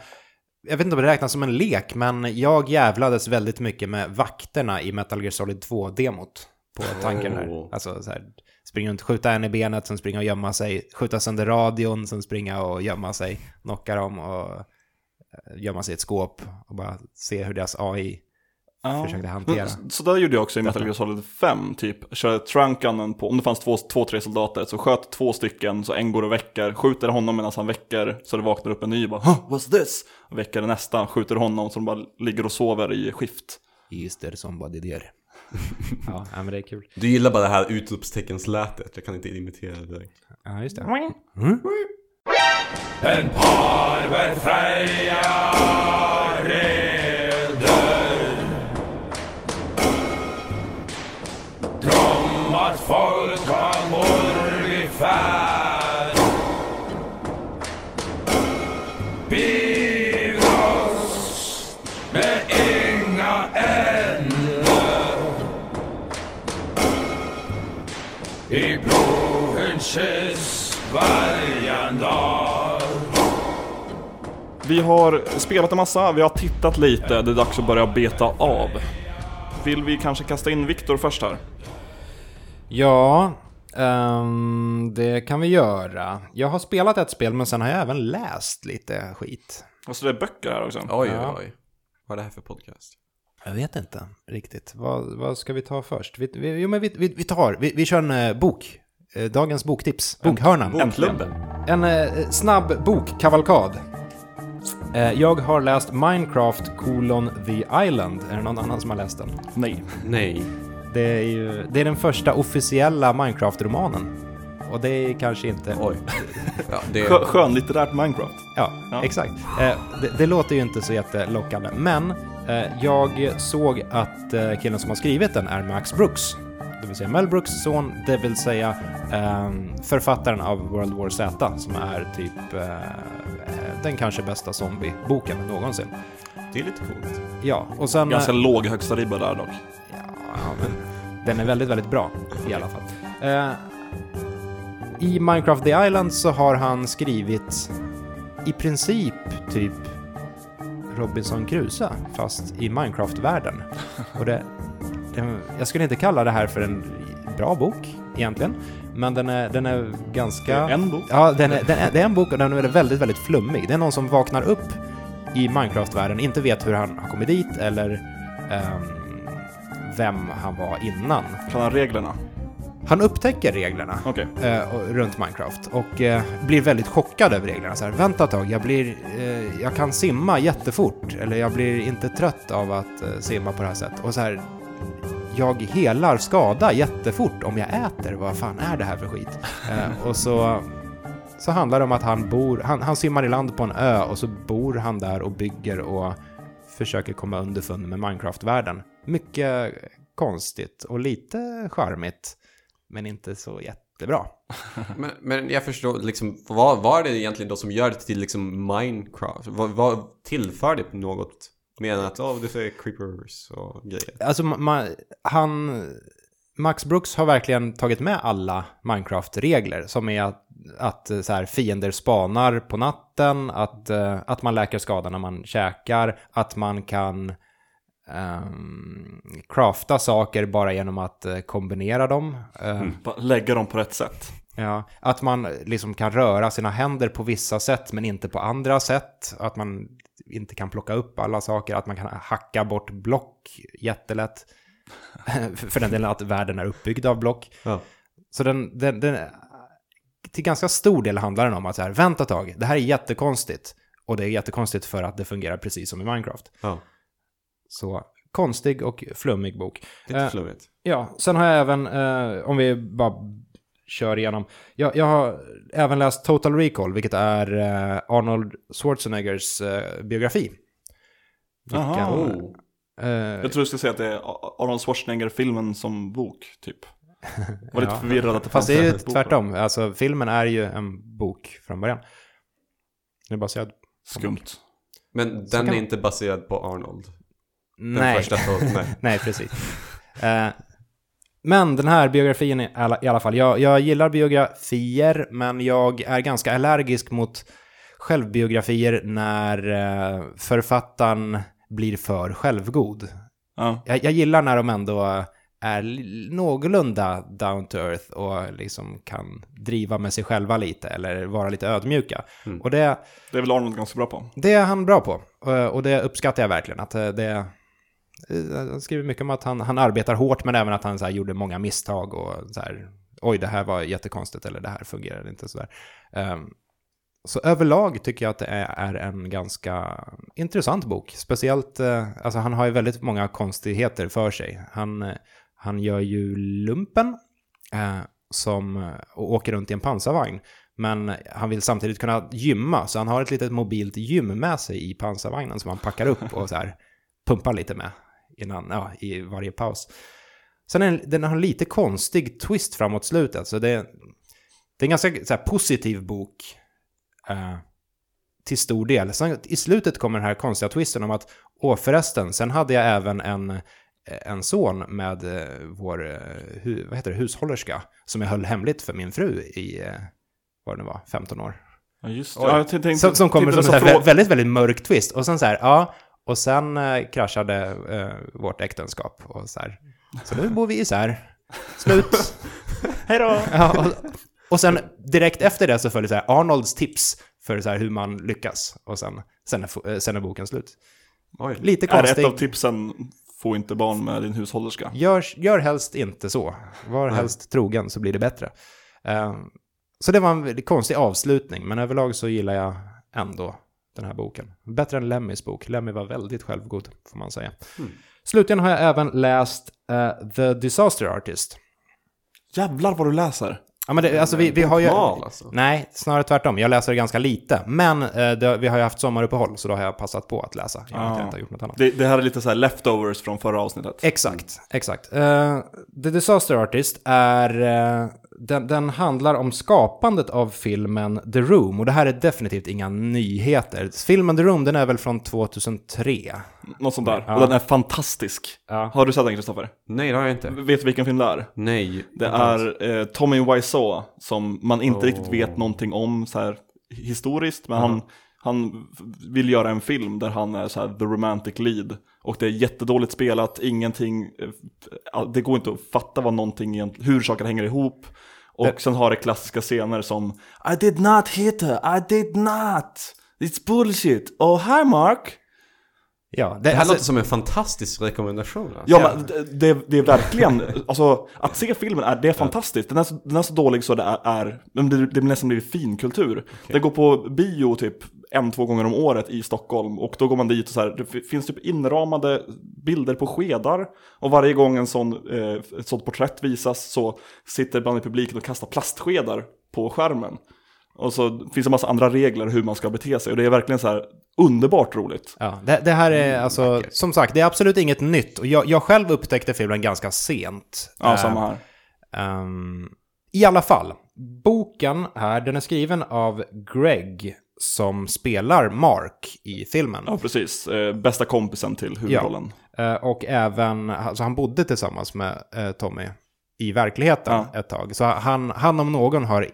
jag vet inte om det räknas som en lek, men jag jävlades väldigt mycket med vakterna i Metal Gear Solid 2-demot. På tanken där. Oh. Alltså så här, springa runt, skjuta en i benet, sen springa och gömma sig, skjuta sönder radion, sen springa och gömma sig, knocka dem och eh, gömma sig i ett skåp och bara se hur deras AI Ja. försökte hantera. Men Så där gjorde jag också i Metal Gear Solid 5, typ. Körde trunkgunnen på, om det fanns två, två, tre soldater, så sköt två stycken, så en går och väcker, skjuter honom medan han väcker, så det vaknar upp en ny, bara huh, what's this? Och väcker nästa, skjuter honom, så de bara ligger och sover i skift. Is there somebody there? ja, men det är kul. Du gillar bara det här utropsteckenslätet. Jag kan inte imitera det direkt. Ja, just det. En parver Freja reder Drömmar folk av ungefär blåhundsens vargandar Vi har spelat en massa, vi har tittat lite, det är dags att börja beta av. Vill vi kanske kasta in Viktor först här? Ja, ehm, det kan vi göra. Jag har spelat ett spel, men sen har jag även läst lite skit. Alltså det är böcker här också. Oj, oj, Ja. oj. Vad är det här för podcast? Jag vet inte riktigt. Vad, vad ska vi ta först? Vi, vi, jo, men vi, vi, vi tar, vi, vi kör en eh, bok. Eh, dagens boktips. Bokhörnan. Äntligen. En eh, snabb bokkavalkad. Eh, jag har läst Minecraft colon The Island. Är det någon annan som har läst den? Nej. Nej. Det är, ju, det är den första officiella Minecraft-romanen. Och det är kanske inte... Oj. Ja, det... Skö- Skönlitterärt Minecraft. Ja, Ja. exakt. Eh, det, det låter ju inte så jättelockande, men eh, jag såg att eh, killen som har skrivit den är Max Brooks. Det vill säga Mel Brooks son, det vill säga ehm, författaren av World War Z, som är typ eh, den kanske bästa zombieboken någonsin. det är lite coolt. Ja, och sen... Ganska låg högsta ribba där dock. Ja, men den är väldigt, väldigt bra i alla fall. Eh, I Minecraft The Island så har han skrivit i princip typ Robinson Crusoe, fast i Minecraft-världen. Och det, jag skulle inte kalla det här för en bra bok egentligen, men den är, den är ganska... En bok. Ja, den är, den är, det är en bok och den är väldigt, väldigt flummig. Det är någon som vaknar upp i Minecraft-världen, inte vet hur han har kommit dit eller ehm, vem han var innan. Kan han reglerna? Han upptäcker reglerna Okej. eh, och- runt Minecraft och eh, blir väldigt chockad över reglerna. Så här, Vänta ett tag, jag, blir, eh, jag kan simma jättefort, eller jag blir inte trött av att eh, simma på det här sättet. Och så här, jag helar skada jättefort om jag äter, vad fan är det här för skit? Eh, och så, så handlar det om att han bor, han, han simmar i land på en ö och så bor han där och bygger och försöker komma underfund med Minecraft-världen. Mycket konstigt och lite charmigt, men inte så jättebra. Men, men jag förstår liksom, vad, vad är det egentligen då som gör det till liksom Minecraft? Vad, vad tillför det något? Mer än att oh, du säger creepers och grejer. Alltså, ma- ma- han... Max Brooks har verkligen tagit med alla Minecraft-regler, som är att, att eh, så här, fiender spanar på natten, att, eh, att man läker skada när man käkar, att man kan ehm, crafta saker bara genom att eh, kombinera dem. Bara Lägga dem på rätt sätt. Ja, att man liksom kan röra sina händer på vissa sätt men inte på andra sätt. Att man inte kan plocka upp alla saker, att man kan hacka bort block jättelätt. För den delen att världen är uppbyggd av block. Ja. Så den, den, den, till ganska stor del handlar den om att så här, vänta ett tag, det här är jättekonstigt. Och det är jättekonstigt för att det fungerar precis som i Minecraft. Ja, Så konstig och flummig bok. lite Eh, flummigt. Ja, sen har jag även, eh, om vi bara kör igenom, jag, jag har även läst Total Recall, vilket är eh, Arnold Schwarzeneggers eh, biografi. Jaha. Oh. Eh, Jag tror du skulle säga att det är Arnold Schwarzenegger-filmen som bok, typ. Var lite Ja. förvirrad att det fast fanns det är ju en bok. tvärtom, alltså filmen är ju en bok från början. Den är baserad... Skumt. Men den kan är man- inte baserad på Arnold. Den Nej. första nej. Nej, precis. Eh, men den här biografin i alla, i alla fall, jag, jag gillar biografier, men jag är ganska allergisk mot självbiografier när eh, författaren blir för självgod. Ja. Jag, jag gillar när de ändå är någorlunda down to earth och liksom kan driva med sig själva lite eller vara lite ödmjuka. Och det, Det är väl Arnold ganska bra på. det är han bra på. Eh, Och det uppskattar jag verkligen. Att eh, det, Eh, han skriver mycket om att han, han arbetar hårt, men även att han så här, gjorde många misstag och så här, oj, det här var jättekonstigt eller det här fungerade inte så där. Ehm, så överlag tycker jag att det är, en ganska intressant bok. Speciellt, eh, alltså han har ju väldigt många konstigheter för sig. Han, eh, han gör ju lumpen eh, som, och åker runt i en pansarvagn. Men han vill samtidigt kunna gymma, så han har ett litet mobilt gym med sig i pansarvagnen som han packar upp och så här pumpar lite med innan, ja, i varje paus. Sen är den, den har en lite konstig twist framåt slutet, så det, det är en ganska så här, positiv bok eh, till stor del. Sen, I slutet kommer den här konstiga twisten om att, åh förresten, sen hade jag även en, en son med eh, vår, eh, hu, vad heter det, hushållerska, som jag höll hemligt för min fru i, eh, vad det nu var, 15 år. Ja, just det. Ja, jag tänkte, Som, som kommer som en väldigt, väldigt mörk twist. Och sen så här, ja, och sen eh, kraschade eh, vårt äktenskap. Och så här, så nu bor vi isär. Slut. Hej då! Ja, och, och sen direkt efter det så följer så här Arnolds tips för så här hur man lyckas. Och sen, sen, är, eh, sen är boken slut. Oj. Lite Är ett konstigt. av tipsen, få inte barn med din hushållerska. Gör, gör helst inte så. Var Nej. helst trogen så blir det bättre. Eh, så det var en konstig avslutning, men överlag så gillar jag ändå den här boken. Bättre än Lemmys bok. Lemmy var väldigt självgod, får man säga. Slutligen har jag även läst eh, The Disaster Artist. Jävlar vad du läser. Ja, men det, alltså vi, vi har ju... Bokmal, alltså. Nej, snarare tvärtom. Jag läser ganska lite. Men eh, det, vi har ju haft sommaruppehåll, så då har jag passat på att läsa. Jag har Ah. inte gjort något annat. Det, det här är lite så här leftovers från förra avsnittet. Exakt, exakt. Eh, The Disaster Artist är... eh, den, den handlar om skapandet av filmen The Room. Och det här är definitivt inga nyheter. Filmen The Room, den är väl från 2003. Något sånt där. Ja. Och den är fantastisk. Ja. Har du sett den Kristoffer? Nej, det har jag inte. Vet du vilken film det är? Nej. Det är eh, Tommy Wiseau som man inte Oh. riktigt vet någonting om så här historiskt. Men han, han vill göra en film där han är så här the romantic lead. Och det är jättedåligt spelat, ingenting, eh, det går inte att fatta vad någonting egentligen, hur saker hänger ihop. Och Det- sen har det klassiska scener som I did not hit her, I did not. It's bullshit. Oh hi Mark. Ja, Det här alltså- låter som en fantastisk rekommendation. Alltså. Ja, men det, det, det är verkligen, alltså att se filmen är, det är fantastiskt. Den är så, den är så dålig så det är, är det, det nästan blivit finkultur. Det går på bio typ en, två gånger om året i Stockholm och då går man dit och så här, det finns typ inramade bilder på skedar och varje gång en sån, eh, ett sånt porträtt visas så sitter man i publiken och kastar plastskedar på skärmen. Och så finns det en massa andra regler hur man ska bete sig och det är verkligen så här underbart roligt. Ja, det, det här är alltså, som sagt, det är absolut inget nytt. Och jag, jag själv upptäckte filmen ganska sent. Ja, Eh, samma här. ehm, I alla fall, boken här, den är skriven av Greg som spelar Mark i filmen. Ja, precis. Eh, bästa kompisen till huvudrollen. Eh, och även, alltså han bodde tillsammans med eh, Tommy i verkligheten Ja. ett tag. Så han, han om någon har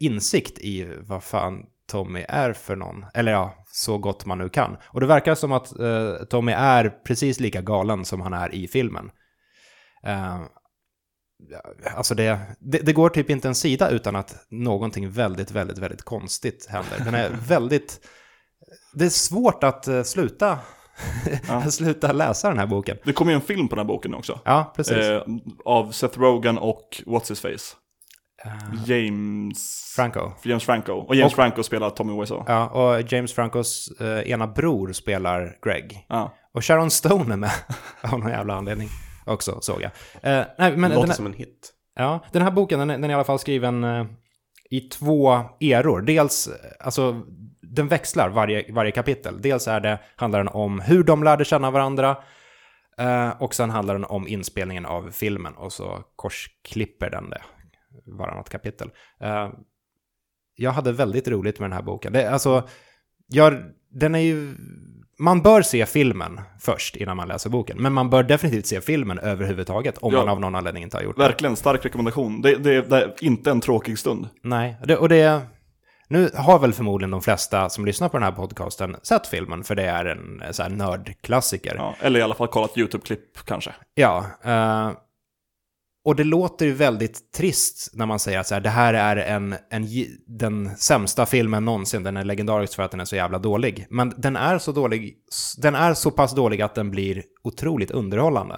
insikt i vad fan Tommy är för någon. Eller ja, så gott man nu kan. Och det verkar som att eh, Tommy är precis lika galen som han är i filmen. Eh, alltså det, det, det går typ inte en sida utan att någonting väldigt, väldigt, väldigt konstigt händer. Den är väldigt... Det är svårt att eh, sluta, sluta läsa den här boken. Det kommer ju en film på den här boken också. Ja, precis. Eh, av Seth Rogen och What's His Face? James... Franco. James Franco. Och James Och- Franco spelar Tommy Wiseau. Ja, och James Francos eh, ena bror spelar Greg. Ja. Och Sharon Stone är med av någon jävla anledning också, såg jag. Eh, nej, men låter här, som en hit. ja, den här boken, den är, den är i alla fall skriven eh, i två eror. Dels, eh, alltså, den växlar varje, varje kapitel. Dels är det, handlar den om hur de lärde känna varandra. eh, och sen handlar den om inspelningen av filmen. Och så korsklipper den det varannat kapitel. Eh, jag hade väldigt roligt med den här boken. Det, alltså, jag, den är ju... Man bör se filmen först innan man läser boken. Men man bör definitivt se filmen överhuvudtaget om Ja. man av någon anledning inte har gjort det. Verkligen stark rekommendation. Det, det, det är inte en tråkig stund. Nej, det, och det... Nu har väl förmodligen de flesta som lyssnar på den här podcasten sett filmen, för det är en eh, så här nördklassiker. Ja, eller i alla fall kollat YouTube-klipp kanske. Ja, eh, och det låter ju väldigt trist när man säger att så här, det här är en, en, den sämsta filmen någonsin. Den är legendarisk för att den är så jävla dålig. Men den är så dålig, den är så pass dålig att den blir otroligt underhållande.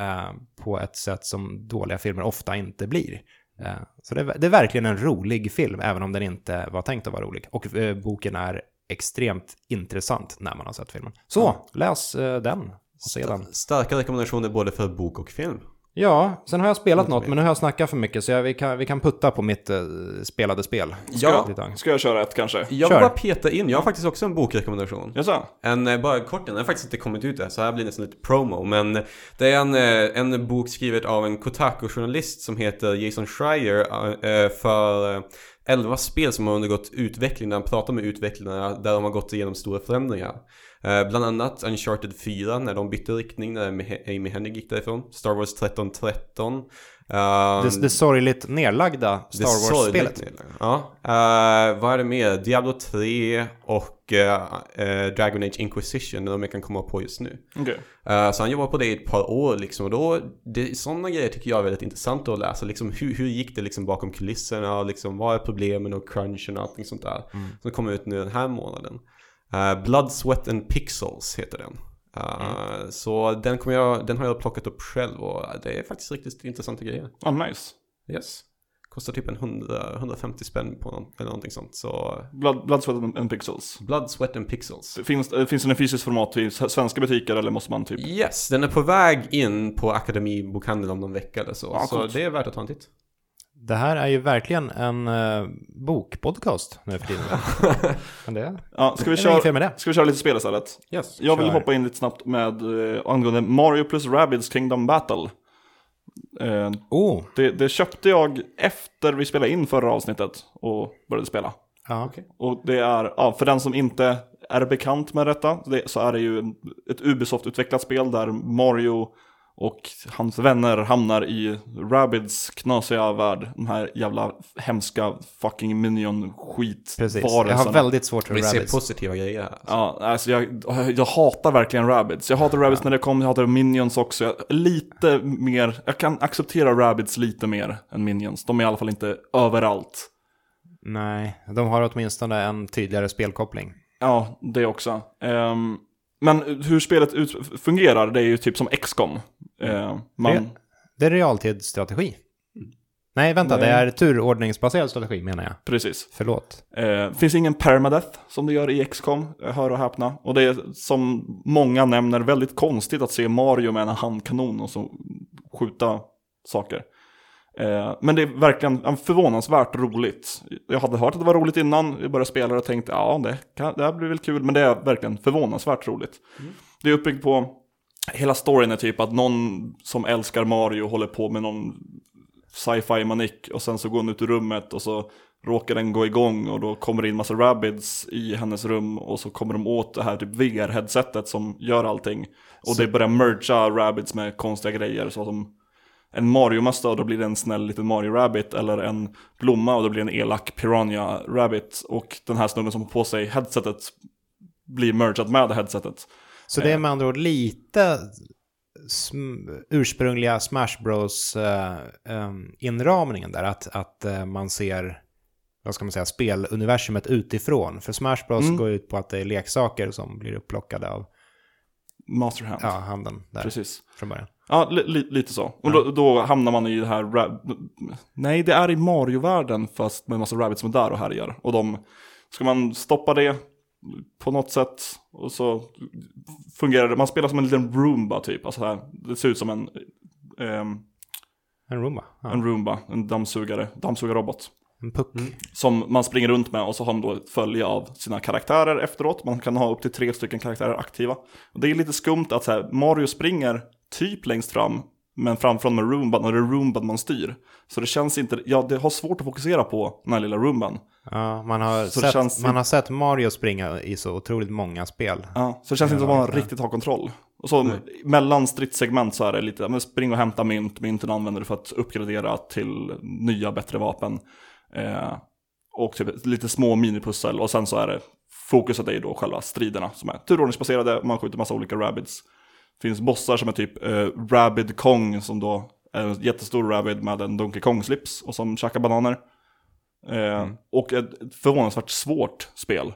eh, på ett sätt som dåliga filmer ofta inte blir. Eh, så det, är- det är verkligen en rolig film, även om den inte var tänkt att vara rolig. Och eh, boken är extremt intressant när man har sett filmen. Så, läs eh, den sedan. Starka rekommendationer både för bok och film. Ja, sen har jag spelat något, men nu har jag snackat för mycket så jag, vi, kan, vi kan putta på mitt eh, spelade spel. Ja. Lite tag. Ska jag köra ett kanske? Jag vill Kör. bara peta in, jag har faktiskt också en bokrekommendation. Jaså? En, eh, bara kort, den har faktiskt inte kommit ut än, så här blir det nästan lite promo. Men det är en, eh, en bok skriven av en Kotaku-journalist som heter Jason Schreier eh, för eh, 11 spel som har undergått utveckling, där han pratar med utvecklarna där de har gått igenom stora förändringar. Eh, Bland annat Uncharted 4 när de bytte riktning, när Amy Hennig gick därifrån. Star Wars 1313. Uh, Det, det sorgligt nedlagda Star Wars-spelet. Ja. Eh, vad är det mer? Diablo 3 och eh, Dragon Age Inquisition, de jag kan komma på just nu. Eh, så han jobbar på det i ett par år liksom och då, det, sådana grejer tycker jag är väldigt intressant att läsa. Liksom, hur, hur gick det liksom bakom kulisserna och liksom, vad är problemen och crunchen och allting sånt där. Som kommer ut nu den här månaden. Eh, Blood, Sweat and Pixels heter den. Eh, Så den, kommer jag, den har jag plockat upp själv och det är faktiskt riktigt intressanta grejer. Ah, nice. Yes. Kostar typ en 100, 150 spänn på någon, eller någonting sånt. Så Blood, Blood, Sweat and- Pixels. Blood, Sweat and Pixels. Finns, eh, finns den i fysiskt format i svenska butiker eller måste man typ... Yes, den är på väg in på Akademibokhandeln om någon vecka eller så. Ja, så det är värt att ta en titt. Det här är ju verkligen en uh, bokpodcast nu för tiden. Men det, Ja, ska vi, det är inget fel köra, med det. ska vi köra lite spel istället? Yes, Jag vill Kör. hoppa in lite snabbt med eh, angående Mario plus Rabbids Kingdom Battle. Eh, Oh, det, det köpte jag efter vi spelade in förra avsnittet och började spela. ja. Och det är, ja, för den som inte är bekant med detta, det, så är det ju en, ett Ubisoft-utvecklat spel där Mario och hans vänner hamnar i Rabbids knasiga värld. De här jävla hemska fucking minion skit Precis. Jag har väldigt svårt för Vi ser positiva grejer här. Ja, alltså jag, jag hatar verkligen Rabbids. Jag hatar Rabbids när det kom, jag hatar Minions också. Jag, lite mer, jag kan acceptera Rabbids lite mer än Minions. De är i alla fall inte överallt. Nej, de har åtminstone en tydligare spelkoppling. Ja, det också. Ehm, men hur spelet ut, fungerar, det är ju typ som XCOM. Uh, man, Det- Det är realtidsstrategi. Nej, vänta, Nej. det är turordningsbaserad strategi menar jag. Precis. Förlåt. Eh, finns ingen permadeath som det gör i XCOM, jag hör och häpna. Och det är som många nämner väldigt konstigt att se Mario med en handkanon och så skjuta saker. Eh, men det är verkligen förvånansvärt roligt. Jag hade hört att det var roligt innan, jag började spela och tänkte ja det, kan, det här blir väl kul, men det är verkligen förvånansvärt roligt. Det är uppbyggt på, hela storyn är typ att någon som älskar Mario håller på med någon sci-fi manik och sen så går hon ut ur rummet och så råkar den gå igång och då kommer det in massa rabbids i hennes rum och så kommer de åt det här typ VR-headsetet som gör allting. Och det börjar mergea rabbids med konstiga grejer så som en Mario-mössa och då blir det en snäll liten Mario-rabbit eller en blomma och då blir det en elak Piranha-rabbit och den här snubben som har på sig headsetet blir mergad med headsetet. Så det är med andra ord lite sm- ursprungliga Smash Bros eh, där. Att, att eh, man ser, vad ska man säga, speluniversumet utifrån. För Smash Bros Mm. går ut på att det är leksaker som blir upplockade av Master Hand. ja, handen där Precis. från början. Ja, li, li, lite så. Och då, då hamnar man i det här... Nej, det är i Mario-världen fast med en massa rabbits som är där och härjar. Och de... Ska man stoppa det på något sätt och så fungerar det. Man spelar som en liten Roomba typ. Alltså här, det ser ut som en... ehm, En Roomba. Ja. en Roomba, en dammsugare, dammsugarrobot. En puck. Som man springer runt med och så har man då ett följe av sina karaktärer efteråt. Man kan ha upp till tre stycken karaktärer aktiva. Och det är lite skumt att så här, Mario springer typ längst fram, men framför med Roomban och det är Roomban man styr. Så det känns inte, ja det har svårt att fokusera på den här lilla Roomban. Ja, man har, Så sett, känns- man har sett Mario springa i så otroligt många spel. Ja, så det känns inte som att man riktigt har kontroll. Och så mellan stridssegment så är det lite, men spring och hämta mynt, mynten använder du för att uppgradera till nya bättre vapen. Eh, och typ lite små minipussel och sen så är det, fokuset är ju då själva striderna som är turordningsbaserade, man skjuter massa olika rabbids. Det finns bossar som är typ eh, Rabbid Kong som då är en jättestor rabbid med en Donkey Kong-slips och som käkar bananer. Eh, Och ett förvånansvärt svårt spel.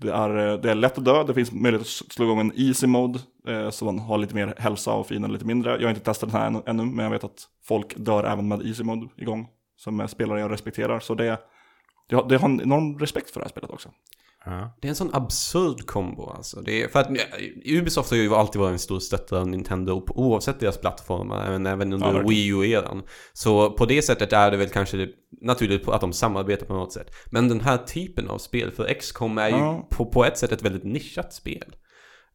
Det är, eh, det är lätt att dö, det finns möjlighet att slå igång en easy mode eh, så man har lite mer hälsa och fienden lite mindre. Jag har inte testat den här än- ännu, men jag vet att folk dör även med easy mode igång. Som är spelare jag respekterar, så det, det, har, det har en enorm respekt för det här spelet också. Ja. Det är en sån absurd kombo alltså. Det är, för att ja, Ubisoft har ju alltid varit en stor stöttare av Nintendo på- oavsett deras plattformar, även, även under verkligen. Wii U-eran. Så på det sättet är det väl kanske naturligt att de samarbetar på något sätt. Men den här typen av spel för XCOM är ju Ja. på, på ett sätt ett väldigt nischat spel.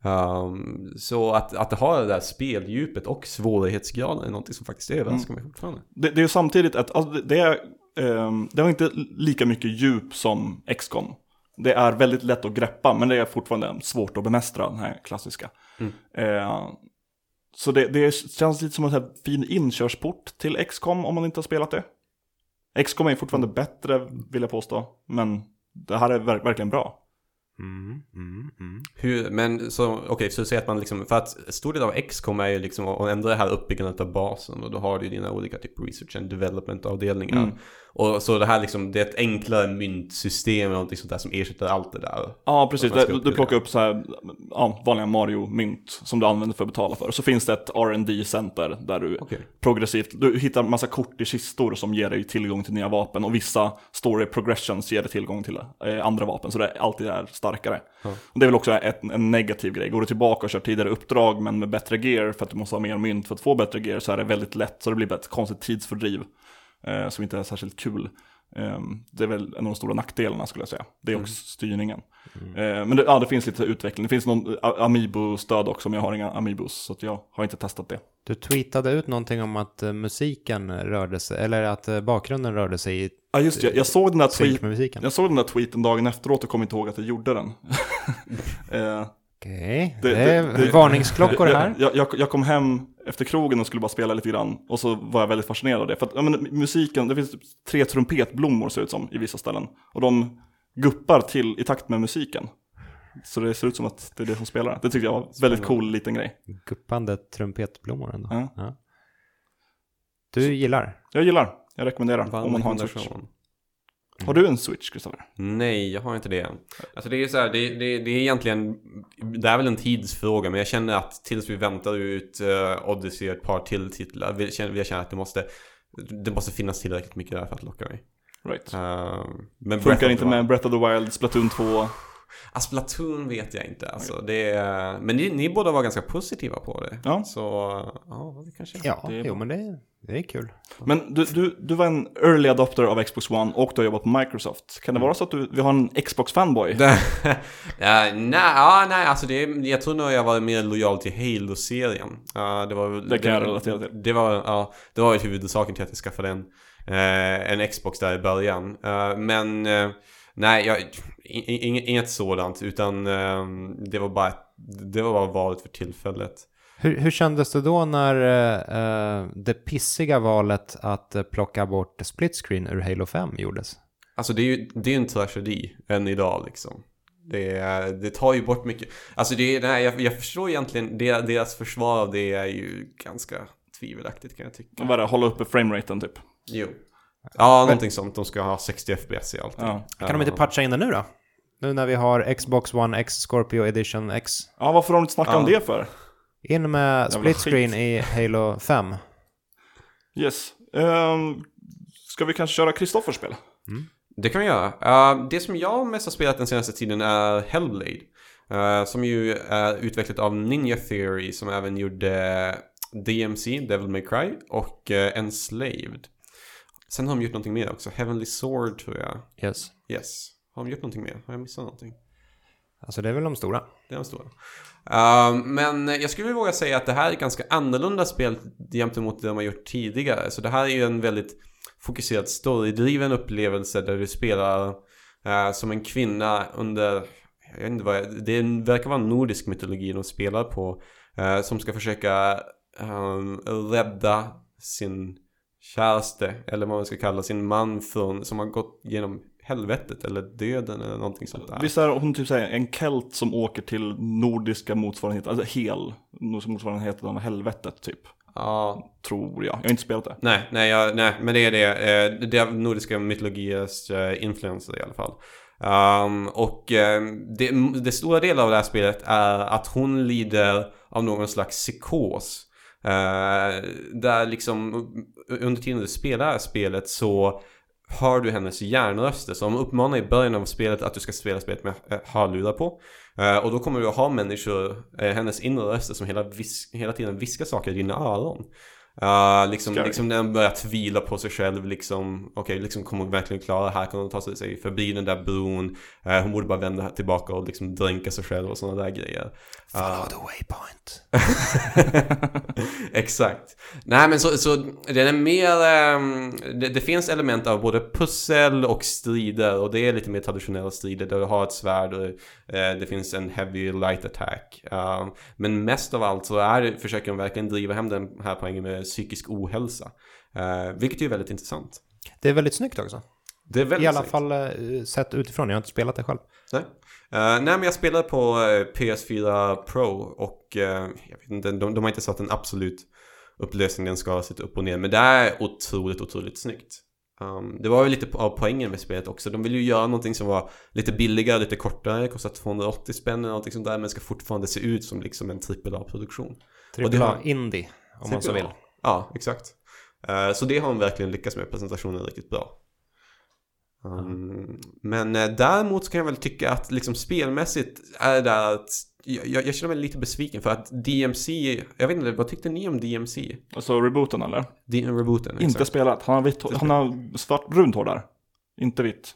Um, så att, att har det där speldjupet och svårighetsgraden är någonting som faktiskt överraskar mig fortfarande. Det, det är samtidigt att alltså, det, är, ehm, det har inte lika mycket djup som XCOM. Det är väldigt lätt att greppa, men det är fortfarande svårt att bemästra den här klassiska. Eh, så det, det känns lite som en fin inkörsport till XCOM om man inte har spelat det. XCOM är fortfarande bättre, vill jag påstå, men det här är ver- verkligen bra. Mm, mm, mm. Hur, men så, okej, så du säger att man liksom, för att stor del av XCOM är ju liksom att ändra det här uppbyggandet av basen och då har du ju dina olika typ research and development avdelningar. Mm. Och så det här liksom, det är ett enklare myntsystem eller någonting sånt där som ersätter allt det där. Ja, precis. Du, du plockar upp så här, ja, vanliga Mario-mynt som du använder för att betala för. Så finns det ett rd center där du Okej. progressivt, du hittar massa kort i kistor som ger dig tillgång till nya vapen och vissa story progressions ger dig tillgång till eh, andra vapen. Så det är alltid är starkare. Och det är väl också ett, en negativ grej. Går du tillbaka och kör tidigare uppdrag men med bättre gear för att du måste ha mer mynt för att få bättre gear så är det väldigt lätt. Så det blir ett konstigt tidsfördriv eh, som inte är särskilt kul. Eh, det är väl en av de stora nackdelarna skulle jag säga. Det är också styrningen. Eh, men det, ja, det finns lite utveckling. Det finns någon A- Amiibo-stöd också, men jag har inga Amiibos. Så jag har inte testat det. Du tweetade ut någonting om att eh, musiken rörde sig, eller att eh, bakgrunden rörde sig i Ja, just det. Jag såg den där, tweet, jag såg den där tweeten dagen efteråt och kom inte ihåg att jag gjorde den. eh, Okej, Det- det, är det- det- varningsklockor här. Jag, jag, jag kom hem efter krogen och skulle bara spela lite grann och så var jag väldigt fascinerad av det. För att, men, musiken, det finns typ tre trumpetblommor ser det ut som i vissa ställen. Och de guppar till i takt med musiken. Så det ser ut som att det är det som spelar. Det tyckte jag var en väldigt cool liten grej. Guppande trumpetblommor ändå. Ja. Ja. Du gillar? Jag gillar, jag rekommenderar om man har en Switch. Har du en Switch, Kristoffer? Nej, jag har inte det. Alltså det är så här, det, det, det är egentligen, det är väl en tidsfråga, men jag känner att tills vi väntar ut uh, Odyssey och ett par till titlar, vill, känner, jag känna att det måste, det måste finnas tillräckligt mycket där för att locka mig. Right. Uh, men Funkar inte med Breath of the Wild, Splatoon 2? Ah, Splatoon vet jag inte alltså. Det är, men ni, ni båda var ganska positiva på det. Ja. Så, ja, det kanske Ja, Det är jo men det, det är kul. Men du, du, du var en early adopter av Xbox One och du har jobbat på Microsoft. Kan det vara så att du, vi har en Xbox-fanboy? ja, nej, ja, nej, alltså det, jag tror nog jag var mer lojal till Halo-serien. Ja, det var väl- Det kan jag relatera till. Det var, ja, det var ju huvudsaken till att jag skaffade en, eh, en Xbox där i början. Eh, men eh, nej, jag, i- i- inget sådant, utan eh, det var bara, det var bara valet för tillfället. Hur, hur kändes det då när eh, eh, det pissiga valet att eh, plocka bort split screen ur Halo 5 gjordes? Alltså det är ju det är en tragedi än idag liksom. Det, det tar ju bort mycket. Alltså det är, nej, jag, jag förstår egentligen, det, deras försvar av det är ju ganska tvivelaktigt kan jag tycka. Vad är det, hålla uppe frameraten typ? Jo. Ja, någonting sånt. De ska ha 60 FPS i allt. Ja. Kan de inte patcha in det nu då? Nu när vi har Xbox One X Scorpio Edition X. Ja, varför har de inte snackat om Ja. det för? In med split screen i Halo 5. Yes. Ehm, ska vi kanske köra Kristoffers spel? Det kan vi göra. Uh, det som jag mest har spelat den senaste tiden är Hellblade. Uh, som ju är utvecklat av Ninja Theory som även gjorde DMC, Devil May Cry och uh, Enslaved. Sen har de gjort någonting mer också. Heavenly Sword tror jag. Yes. Yes. Har de gjort någonting mer? Har jag missat någonting? Alltså det är väl de stora. Det är de stora. Uh, men jag skulle våga säga att det här är ganska annorlunda spel jämfört mot det de har gjort tidigare. Så det här är ju en väldigt fokuserad storydriven upplevelse där du spelar uh, som en kvinna under, jag vet inte vad, jag- det verkar vara nordisk mytologi de spelar på. uh, som ska försöka um, rädda sin käraste, eller vad man ska kalla sin man från, som har gått genom helvetet eller döden eller någonting sånt där. Visst är hon typ säger en kelt som åker till nordiska motsvarigheten, alltså hel, nordiska motsvarigheten av helvetet typ. Ja, Tror jag. Jag har inte spelat det. Nej, nej, jag, nej, men det är det. Eh, Det är nordiska mytologiers eh, influenser i alla fall. Um, och eh, det, det stora delen av det här spelet är att hon lider av någon slags psykos. Eh, där liksom under tiden du spelar spelet så hör du hennes hjärnröster. Så de uppmanar i början av spelet att du ska spela spelet med eh, hörlurar på. Eh, och då kommer du att ha människor, eh, hennes inre röster som hela, vis- hela tiden viskar saker i dina öron. Uh, liksom, Scary. liksom när den börjar tvivla på sig själv liksom Okej, liksom kommer hon verkligen klara det här? Kan hon ta sig förbi den där bron? Eh, hon borde bara vända tillbaka och liksom dränka sig själv och sådana där grejer Follow the waypoint. Exakt. Nej men så, så den är mer, ehm, det, det finns element av både pussel och strider och det är lite mer traditionella strider där du har ett svärd och eh, det finns en heavy light attack. Um, men mest av allt så är, försöker de verkligen driva hem den här poängen med psykisk ohälsa. Uh, vilket är ju väldigt intressant. Det är väldigt snyggt också. Det är väldigt I alla snyggt. fall eh, sett utifrån, jag har inte spelat det själv. Nej. Eh, nej men jag spelar på eh, PS4 Pro och eh, jag vet inte, de, de har inte satt en absolut upplösning den ska sitta upp och ner. Men det är otroligt, otroligt snyggt. Um, det var ju lite av poängen med spelet också. De ville ju göra någonting som var lite billigare, lite kortare, kostar 280 spänn eller någonting sånt där. Men ska fortfarande se ut som liksom en AAA-produktion. Och det Trippel A har- Indie, om man så vill. Ja, exakt. Eh, så det har de verkligen lyckats med. Presentationen är riktigt bra. Um, Men eh, däremot så kan jag väl tycka att liksom spelmässigt är det att jag, jag, känner mig lite besviken för att DMC, jag vet inte, vad tyckte ni om DMC? Alltså rebooten eller? D- rebooten? Inte exakt. spelat. Han har, vitt, han har svart, brunt hår där. Inte vitt.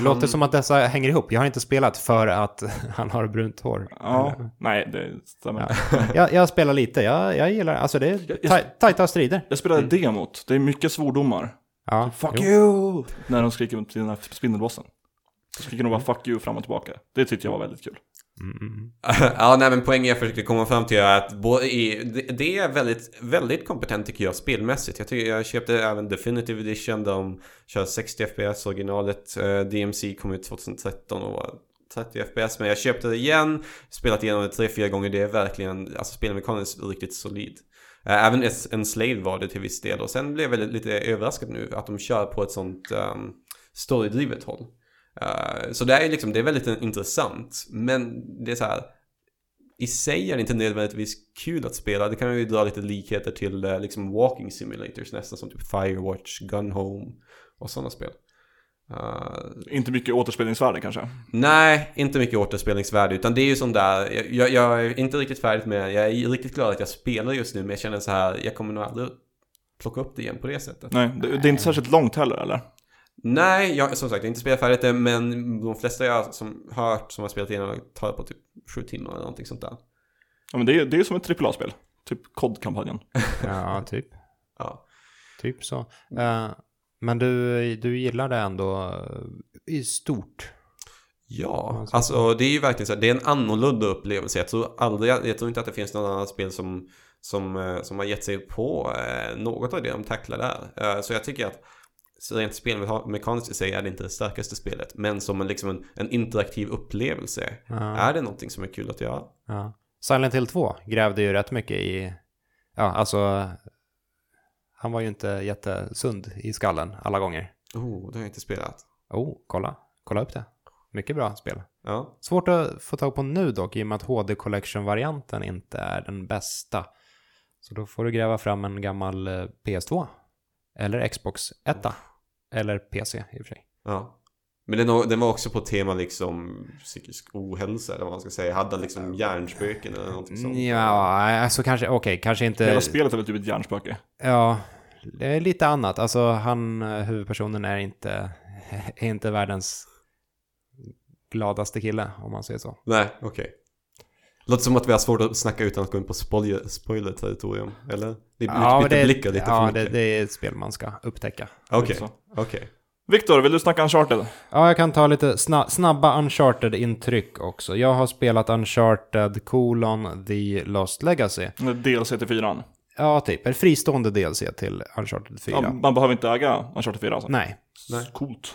Det låter som att dessa hänger ihop. Jag har inte spelat för att han har brunt hår. Ja, nej det stämmer. Jag, jag spelar lite, jag, jag gillar alltså det. är taj- tajta strider. Jag spelade demot. Det är mycket svordomar. Ja, Fuck jo. you! När de skriker till den här spindelbossen. Så skriker de bara fuck you fram och tillbaka. Det tyckte jag var väldigt kul. Mm. ja, nej men poängen jag försökte komma fram till är att både i, det, är väldigt, väldigt kompetent tycker jag spelmässigt. Jag, tycker, jag köpte även Definitive Edition de kör 60 FPS originalet. Eh, DMC kom ut 2013 och var 30 FPS. Men jag köpte det igen, spelat igenom det tre, fyra gånger. Det är verkligen, alltså spelmekaniskt riktigt solid. Eh, även en slave var det till viss del och sen blev jag lite- lite överraskad nu att de kör på ett sånt um, storydrivet håll. Eh, så det är liksom, det är väldigt intressant. Men det är så här. I sig är det inte nödvändigtvis kul att spela. Det kan ju dra lite likheter till eh, liksom walking simulators nästan som typ Firewatch, Gun Home och sådana spel. Eh, Inte mycket återspelningsvärde kanske. nej, inte mycket återspelningsvärde utan det är ju sån där, jag, jag, jag är inte riktigt färdig med Jag är riktigt glad att jag spelar just nu men jag känner så här, jag kommer nog aldrig plocka upp det igen på det sättet. Nej, det, det är inte särskilt långt heller eller? Nej, jag, som sagt, jag har inte spelat färdigt det, men de flesta jag som hört som har spelat igenom tar på typ sju timmar eller någonting sånt där. Ja men det är, det är som ett AAA-spel. Typ COD-kampanjen. Ja, typ. Ja. Typ så. Eh, men du, du gillar det ändå eh, i stort? Ja, alltså det är ju verkligen så här, det är en annorlunda upplevelse. Jag tror aldrig, jag tror inte att det finns något annat spel som, som, eh, som har gett sig på något av det de tacklar där. Så jag tycker att så rent spelmekaniskt i sig är det inte det starkaste spelet. Men som en, liksom en, en interaktiv upplevelse Ja. är det någonting som är kul att göra. Ja. Silent Hill 2 grävde ju rätt mycket i, ja alltså, han var ju inte jättesund i skallen alla gånger. Oh, det har jag inte spelat. Oh, kolla, kolla upp det. Mycket bra spel. Ja, Svårt att få tag på nu dock, i och med att HD Collection-varianten inte är den bästa. Så då får du gräva fram en gammal eh, PS2. Eller Xbox 1. Eller PC i och för sig. ja. Men den, den var också på tema liksom psykisk ohälsa eller vad man ska säga. Hade han liksom hjärnspöken eller någonting sånt? Ja, alltså kanske, okej, kanske inte... Hela spelet är väl typ ett hjärnspöke. Ja, det är lite annat. Alltså han, huvudpersonen är inte, är inte världens gladaste kille, om man säger så. Nej, okej. Låter som att vi har svårt att snacka utan att gå in på spoiler, spoiler-territorium, eller? Vi Ja, utbyter det, blickar lite ja för det, det är ett spel man ska upptäcka. Okej, Så. okej. Viktor, vill du snacka Uncharted? Ja, jag kan ta lite sna snabba Uncharted-intryck också. Jag har spelat Uncharted colon The Lost Legacy. DLC till fyran. Ja, typ. En fristående DLC till Uncharted 4. Ja, man behöver inte äga Uncharted 4 alltså. Nej. Nej. Coolt.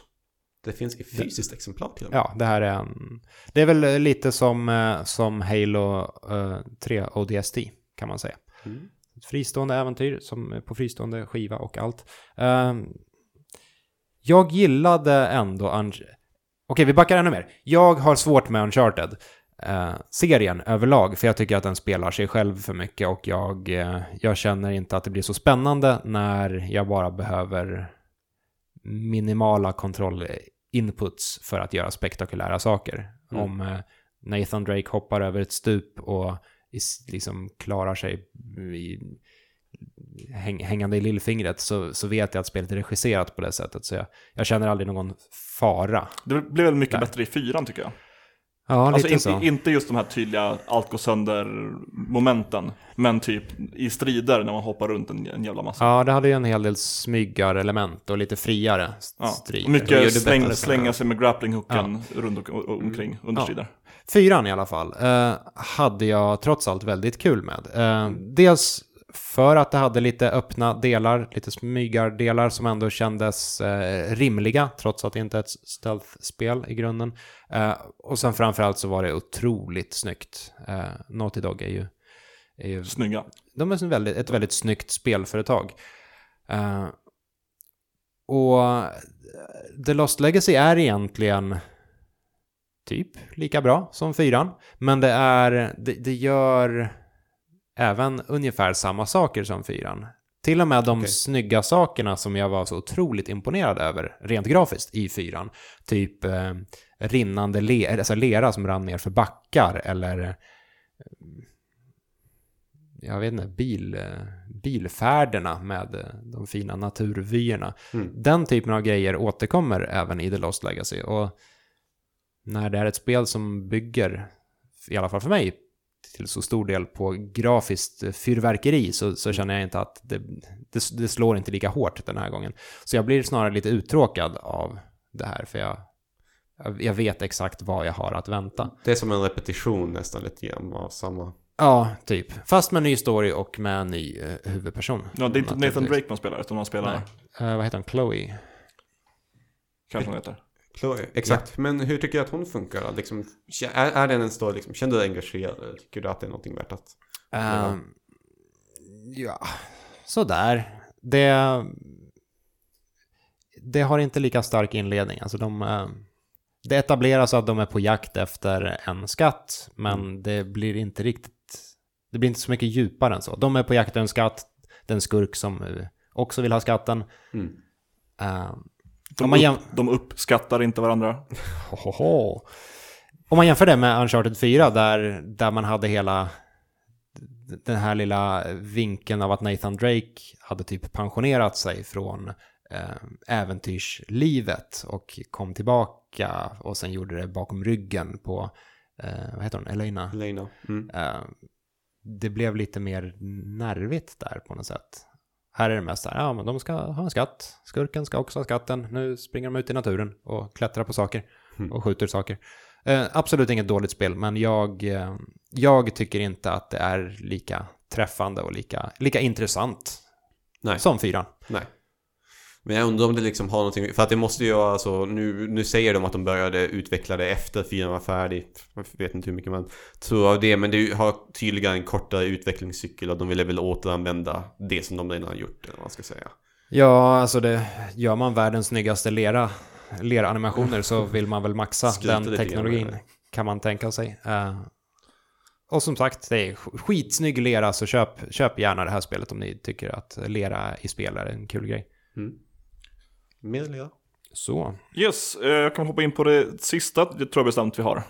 Det finns i fysiskt exemplar till och med. Ja, det här är en... Det är väl lite som, eh, som Halo eh, 3 ODST, kan man säga. Mm. Ett fristående äventyr som är på fristående skiva och allt. Ehm, jag gillade ändå... Un- Okej, vi backar ännu mer. Jag har svårt med Uncharted. eh, serien överlag, för jag tycker att den spelar sig själv för mycket och jag, eh, jag känner inte att det blir så spännande när jag bara behöver minimala kontrollinputs för att göra spektakulära saker. Mm. Om eh, Nathan Drake hoppar över ett stup och liksom klarar sig i, häng, hängande i lillfingret så, så vet jag att spelet är regisserat på det sättet. Så jag, jag känner aldrig någon fara. Det blev väl mycket Där. bättre i fyran tycker jag. Ja, Alltså lite inte, så. inte just de här tydliga allt går sönder momenten. Men typ i strider när man hoppar runt en, en jävla massa. Ja, det hade ju en hel del smygarelement och lite friare Ja. strider. Det gör det Mycket släng, slänga sig med grapplinghooken runt och, och, och omkring under Ja. strider. Fyran i alla fall eh, hade jag trots allt väldigt kul med. Eh, dels för att det hade lite öppna delar, lite smygardelar som ändå kändes eh, rimliga, trots att det inte är ett stealth-spel i grunden. Eh, och sen framförallt så var det otroligt snyggt. Eh, Naughty Dog är ju, är ju Snygga. de är väldigt, ett väldigt snyggt spelföretag. Eh, och eh, The Lost Legacy är egentligen typ lika bra som fyran. Men det är, det, det gör även ungefär samma saker som fyran. Till och med de Okej. snygga sakerna som jag var så otroligt imponerad över rent grafiskt i fyran. Typ eh, rinnande le alltså lera som rann ner för backar eller eh, jag vet inte, bil, bilfärderna med eh, de fina naturvyerna. Mm. Den typen av grejer återkommer även i The Lost Legacy. Och när det är ett spel som bygger, i alla fall för mig, till så stor del på grafiskt fyrverkeri så, så känner jag inte att det, det, det slår inte lika hårt den här gången. Så jag blir snarare lite uttråkad av det här för jag, jag- jag vet exakt vad jag har att vänta. Det är som en repetition nästan lite grann av samma. Ja, typ. Fast med ny story och med en ny eh, huvudperson. Ja, det är inte Nathan. Drake man spelar, utan man spelar, Nej. Eh, vad heter hon? Chloe? kanske hon heter. Chloe, exakt. Men hur tycker du att hon funkar då? Liksom, är, är den en story, liksom, känner du dig engagerad? Eller tycker du att det är någonting värt att... Ehm, ja, sådär. Det, det har inte lika stark inledning. Alltså de, eh, det etableras att de är på jakt efter en skatt, men det blir inte riktigt... Det blir inte så mycket djupare än så. De är på jakt efter en skatt, den skurk som eh, också vill ha skatten. Mm. Ehm, De, Om man jäm- upp, de uppskattar inte varandra. Om man jämför det med Uncharted 4 där, där man hade hela den här lilla vinkeln av att Nathan Drake hade typ pensionerat sig från eh, äventyrslivet och kom tillbaka och sen gjorde det bakom ryggen på, eh, vad heter hon, Elena? Elena. Mm. Eh, det blev lite mer nervigt där på något sätt. Här är det mest så här, ja men de ska ha en skatt, skurken ska också ha skatten, nu springer de ut i naturen och klättrar på saker och skjuter saker. Eh, absolut inget dåligt spel, men jag, eh, jag tycker inte att det är lika träffande och lika, lika intressant Nej. som fyran. Nej. Men jag undrar om det liksom har någonting, för att det måste ju vara så, nu, nu säger de att de började utveckla det efter fyran var färdig. Jag vet inte hur mycket man tror av det, men det har tydligen en kortare utvecklingscykel och de ville väl återanvända det som de redan har gjort, eller vad man ska säga. Ja, alltså det, gör man världens snyggaste lera, leranimationer så vill man väl maxa den teknologin, kan man tänka sig. Eh, och som sagt, det är sk- skitsnygg lera, så köp, köp gärna det här spelet om ni tycker att lera i spel är en kul grej. Mer eller Så, Yes, eh, jag kan hoppa in på det sista, det tror jag bestämt vi har.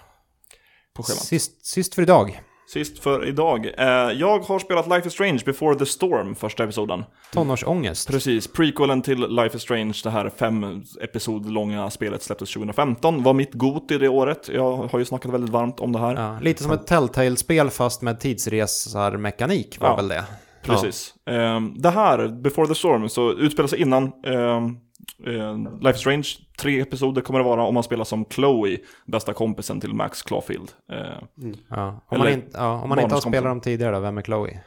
På schemat. sist, sist för idag, Sist för idag. Eh, jag har spelat Life is Strange Before the Storm, första episoden. tonårsångest. Precis, prequelen till Life is Strange, det här fem episod långa spelet släpptes 2015. Var mitt got i det året. Jag har ju snackat väldigt varmt om det här. Ja, lite som ett Telltale-spel fast med tidsresarmekanik var Ja. väl det. Precis. Ehm, det här, Before the Storm, så utspelar sig innan ehm, Life is Strange. Tre episoder kommer det vara om man spelar som Chloe, bästa kompisen till Max Clawfield. Ehm, Ja. Om man, inte, ja, om man inte har spelat dem tidigare då, vem är Chloe?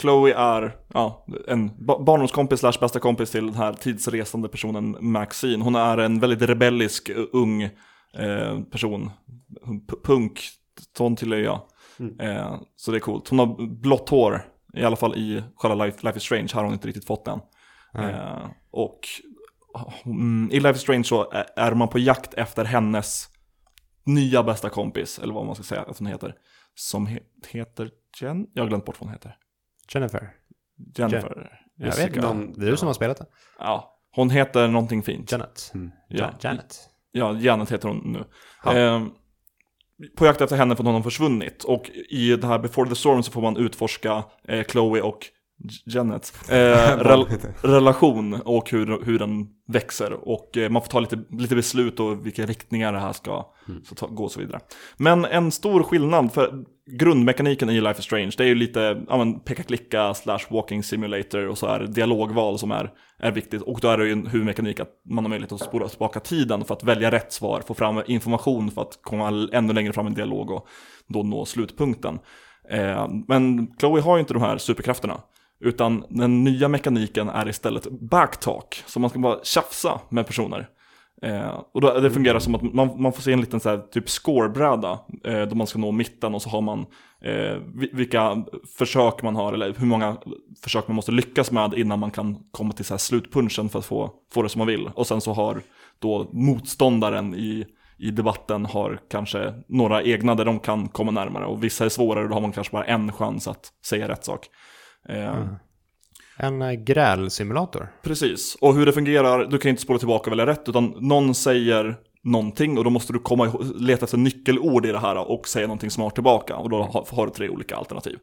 Chloe är ja, en ba- barndomskompis slash bästa kompis till den här tidsresande personen Maxine. Hon är en väldigt rebellisk, eh, ung eh, person. P- punk, sån tillhör jag. Eh, så det är coolt. Hon har blått hår, i alla fall i själva Life, Life is Strange. Här har hon inte riktigt fått den. Eh, och mm, i Life is Strange så är- man på jakt efter hennes nya bästa kompis, eller vad man ska säga att hon heter. Som he- heter Jen? Jag har glömt bort vad hon heter. Jennifer? Jennifer. Jag vet inte. Det är du som har spelat det. Ja, hon heter någonting fint. Janet. Ja. Ja. Janet. Ja, Janet heter hon nu. Ja. Eh, på jakt efter henne för att hon har försvunnit. Och i det här Before the Storm så får man utforska eh, Chloe och J- Janets eh, rel- relation och hur, hur den växer. Och eh, man får ta lite, lite beslut och vilka riktningar det här ska så ta, gå och så vidare. Men en stor skillnad för grundmekaniken i Life is Strange, det är ju lite ja, men, peka-klicka slash walking simulator och så är dialogval som är, är viktigt. Och då är det ju en huvudmekanik att man har möjlighet att spola tillbaka tiden för att välja rätt svar, få fram information för att komma ännu längre fram i en dialog och då nå slutpunkten. Eh, men Chloe har ju inte de här superkrafterna. Utan den nya mekaniken är istället backtalk. Så man ska bara tjafsa med personer. Eh, och då, det fungerar som att man, man får se en liten så här, typ scorebräda. Eh, då man ska nå mitten och så har man eh, vilka försök man har. Eller hur många försök man måste lyckas med innan man kan komma till så här slutpunchen för att få, få det som man vill. Och sen så har då motståndaren i, i debatten har kanske några egna där de kan komma närmare. Och vissa är svårare, då har man kanske bara en chans att säga rätt sak. Eh, En eh, grälsimulator. Precis, och hur det fungerar, du kan inte spola tillbaka och välja rätt, utan någon säger någonting och då måste du komma ihåg, leta efter nyckelord i det här och säga någonting smart tillbaka. Och då har, har du tre olika alternativ.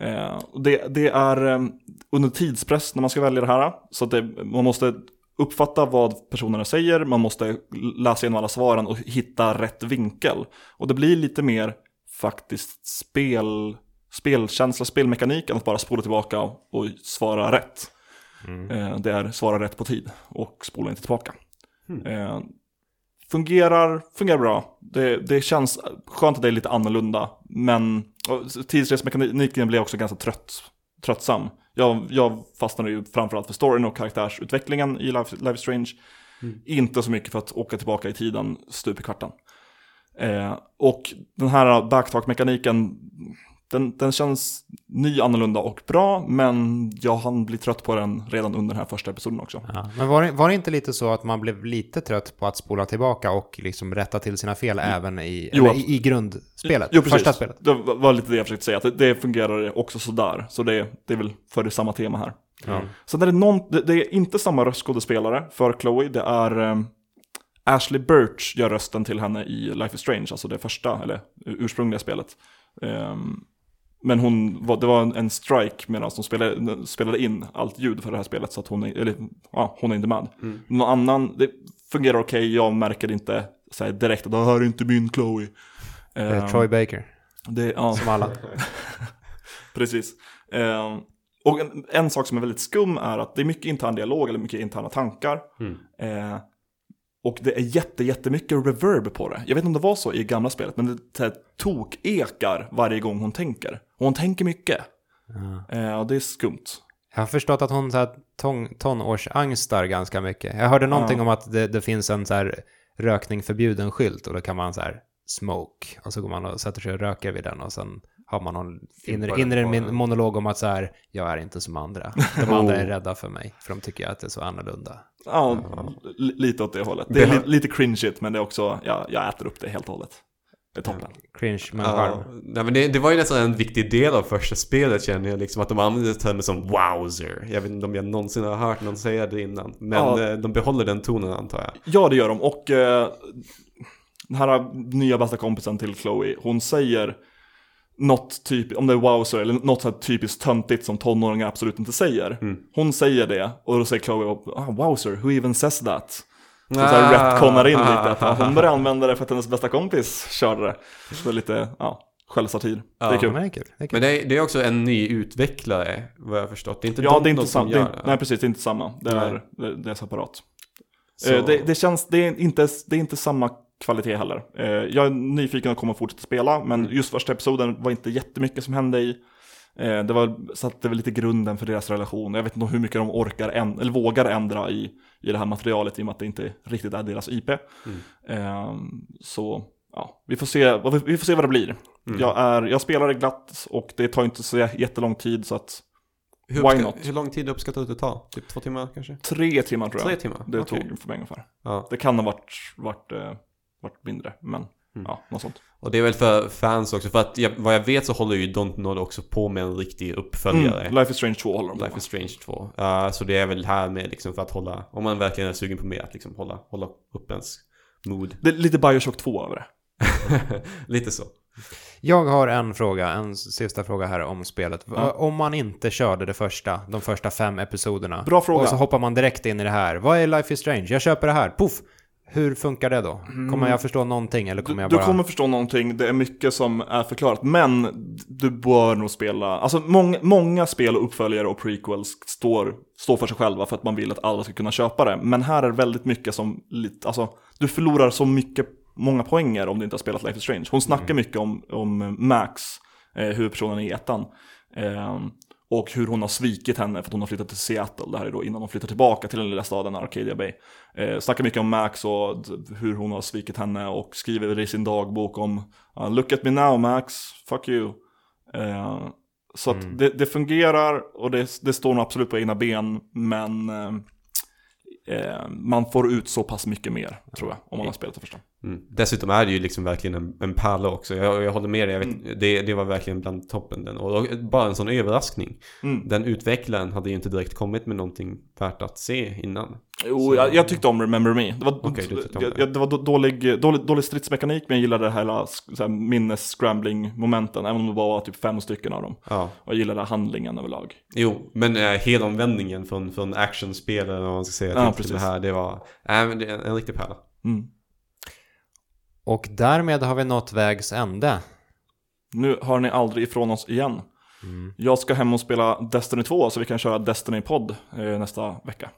Eh, det, det är eh, under tidspress när man ska välja det här, så att det, man måste uppfatta vad personerna säger, man måste läsa igenom alla svaren och hitta rätt vinkel. Och det blir lite mer faktiskt spel, spelkänsla, spelmekanik än att bara spola tillbaka och svara rätt. Eh, det är svara rätt på tid och spola inte tillbaka. Eh, fungerar, fungerar bra. Det, det känns skönt att det är lite annorlunda. Men tidsresmekaniken blev också ganska trött, tröttsam. Jag, jag fastnade ju framförallt för storyn och karaktärsutvecklingen i Life, Life Strange. Inte så mycket för att åka tillbaka i tiden stup i kvarten. Eh, och den här backtalk-mekaniken, den, den känns ny, annorlunda och bra, men jag hann bli trött på den redan under den här första episoden också. Ja. Men var det, var det inte lite så att man blev lite trött på att spola tillbaka och liksom rätta till sina fel även i, Jo, i, i grundspelet? Jo, precis. Första spelet? Det var lite det jag försökte säga, att det, det fungerar också sådär. Så det, det är väl för det samma tema här. Ja. Sen är det, någon, det, det är inte samma röstskådespelare för Chloe, det är eh, Ashley Birch gör rösten till henne i Life is Strange, alltså det första, eller ursprungliga spelet. Ehm, men hon, det var en, strike medan de spelade, spelade in allt ljud för det här spelet, så att hon är, eller, ja, hon är inte med. Någon annan, det fungerar okej, jag märker inte så här, direkt att det här är inte min Chloe. Är Ehm, Troy Baker, det, ja. som alla. Precis. Eh, och en, en sak som är väldigt skum är att det är mycket intern dialog eller mycket interna tankar. Eh, och det är jätte, jättemycket reverb på det. Jag vet inte om det var så i gamla spelet, men det tok-ekar varje gång hon tänker. Och hon tänker mycket. Eh, och det är skumt. Jag har förstått att hon så här, ton, tonårsangstar ganska mycket. Jag hörde någonting om att det, det finns en så här rökning förbjuden skylt och då kan man så här smoke och så går man och sätter sig och röker vid den och sen har man någon inre, inre monolog om att så här, jag är inte som andra. De andra är rädda för mig, för de tycker att det är så annorlunda. Ja, li- lite åt det hållet. Det är li, lite cringeigt, men det är också, ja, jag äter upp det helt och hållet. Det är toppen. Cringe med Ja, nej, men det, det var ju nästan en viktig del av första spelet känner jag, liksom att de använder termer som wowzer. Jag vet inte om jag någonsin har hört någon säga det innan, men Ja. eh, de behåller den tonen antar jag. Ja, det gör de. Och eh, den här nya bästa kompisen till Chloe, hon säger något typ, om det är wowzer eller något så här typiskt töntigt som tonåringar absolut inte säger. Hon säger det och då säger Chloe, ah, wowzer, who even says that? Så, så här Ah, retconar in ah, lite, att ja, hon började använda det för att hennes bästa kompis körde det. Så det är lite, ja, självsatir. det är Ja, kul. Men det är kul. Det är kul. Men det är, det är också en ny utvecklare, vad jag har förstått. Det är inte Ja, de det är inte som samma. gör Det är, nej, precis, det är inte samma. Det Nej. är, det, det är separat. Eh, Det, det känns, det är, inte, det är inte samma kvalitet heller. Eh, Jag är nyfiken att komma och fortsätta spela, men Mm. just första episoden var inte jättemycket som hände i. Eh, Det var, satte väl lite grunden för deras relation. Jag vet inte hur mycket de orkar, änd- eller vågar ändra i, i det här materialet i och med att det inte riktigt är deras IP. Mm. Eh, Så, ja, vi får se, vi får se vad det blir. Mm. Jag, är, jag spelar det glatt och det tar inte så jättelång tid så att hur, why not? hur lång tid uppskattar du att det tar? Typ två timmar kanske? tre timmar tror jag. Tre timmar? Det Okej. tog för mig ungefär. Ja. Det kan ha varit, varit, eh, varit mindre, men Mm. ja, något sånt. Och det är väl för fans också, för att jag, vad jag vet så håller ju Don't Nod också på med en riktig uppföljare. Mm, Life is Strange 2 håller de på Life med. is Strange 2. Uh, så det är väl här med liksom för att hålla, om man verkligen är sugen på mer, att liksom hålla, hålla upp ens mood. Det är lite Bioshock 2 över det. Lite så. Jag har en fråga, en sista fråga här om spelet. Om man inte körde det första, de första fem episoderna. Bra fråga. Och så hoppar man direkt in i det här. Vad är Life is Strange? Jag köper det här. Puff! Hur funkar det då? Kommer jag förstå någonting eller kommer Du, jag du bara... kommer förstå någonting, det är mycket som är förklarat, men du bör nog spela, alltså många, många spel och uppföljare och prequels står, står för sig själva för att man vill att alla ska kunna köpa det. Men här är väldigt mycket som, alltså du förlorar så mycket, många poänger om du inte har spelat Life is Strange. Hon snackar mycket om, om Max, eh, huvudpersonen i ettan. Eh, Och hur hon har svikit henne för att hon har flyttat till Seattle. Det här är då innan hon flyttar tillbaka till den lilla staden Arcadia Bay. Eh, snackar mycket om Max och hur hon har svikit henne och skriver i sin dagbok om uh, Look at me now Max, fuck you. Eh, så att det, det fungerar och det, det står nog absolut på egna ben, men eh, eh, man får ut så pass mycket mer, tror jag, om man har spelat det första. Mm. Dessutom är det ju liksom verkligen en, en pärla också. Jag, jag håller med dig. Vet, det, det var verkligen bland toppen. Den. Och, och bara en sån överraskning. Mm. Den utvecklaren hade ju inte direkt kommit med någonting värt att se innan. Jo, jag, jag tyckte om Remember Me. Det var, om jag- jag- det var då- dålig, dålig, dålig stridsmekanik, men jag gillade det här, här minnes-scrambling-momenten, även om det bara var typ fem stycken av dem. Ja. Och jag gillade handlingen överlag. Jo, men eh, helomvändningen från, från actionspel eller vad man ska säga Ja, till, det här, det var äh, en, en riktig pärla. Mm. Och därmed har vi nått vägs ände. Nu hör ni aldrig ifrån oss igen. Mm. Jag ska hem och spela Destiny 2, så vi kan köra Destiny-podd eh, nästa vecka.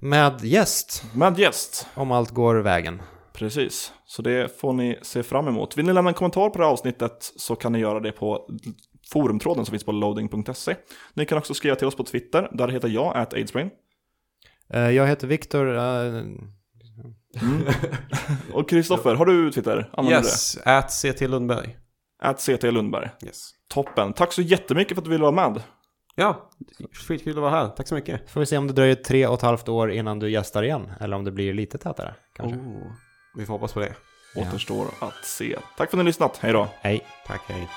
Med gäst, Med gäst. om allt går vägen. Precis, så det får ni se fram emot. Vill ni lämna en kommentar på det här avsnittet så kan ni göra det på forumtråden som finns på loading.se. Ni kan också skriva till oss på Twitter, där heter jag at aidsbrain. Eh, Jag heter Viktor. Eh, Och Kristoffer, har du Twitter? Använder Yes, at CT Lundberg. det? At CT Lundberg. Yes. Toppen. Tack så jättemycket för att du ville vara med. Ja, skitkul att vara här. Tack så mycket. Får vi se om det dröjer tre och ett halvt år innan du gästar igen. Eller om det blir lite tätare, kanske. Oh, vi får hoppas på det. Återstår att se. Tack för att ni har lyssnat. Hej då. Hej. Tack, hej.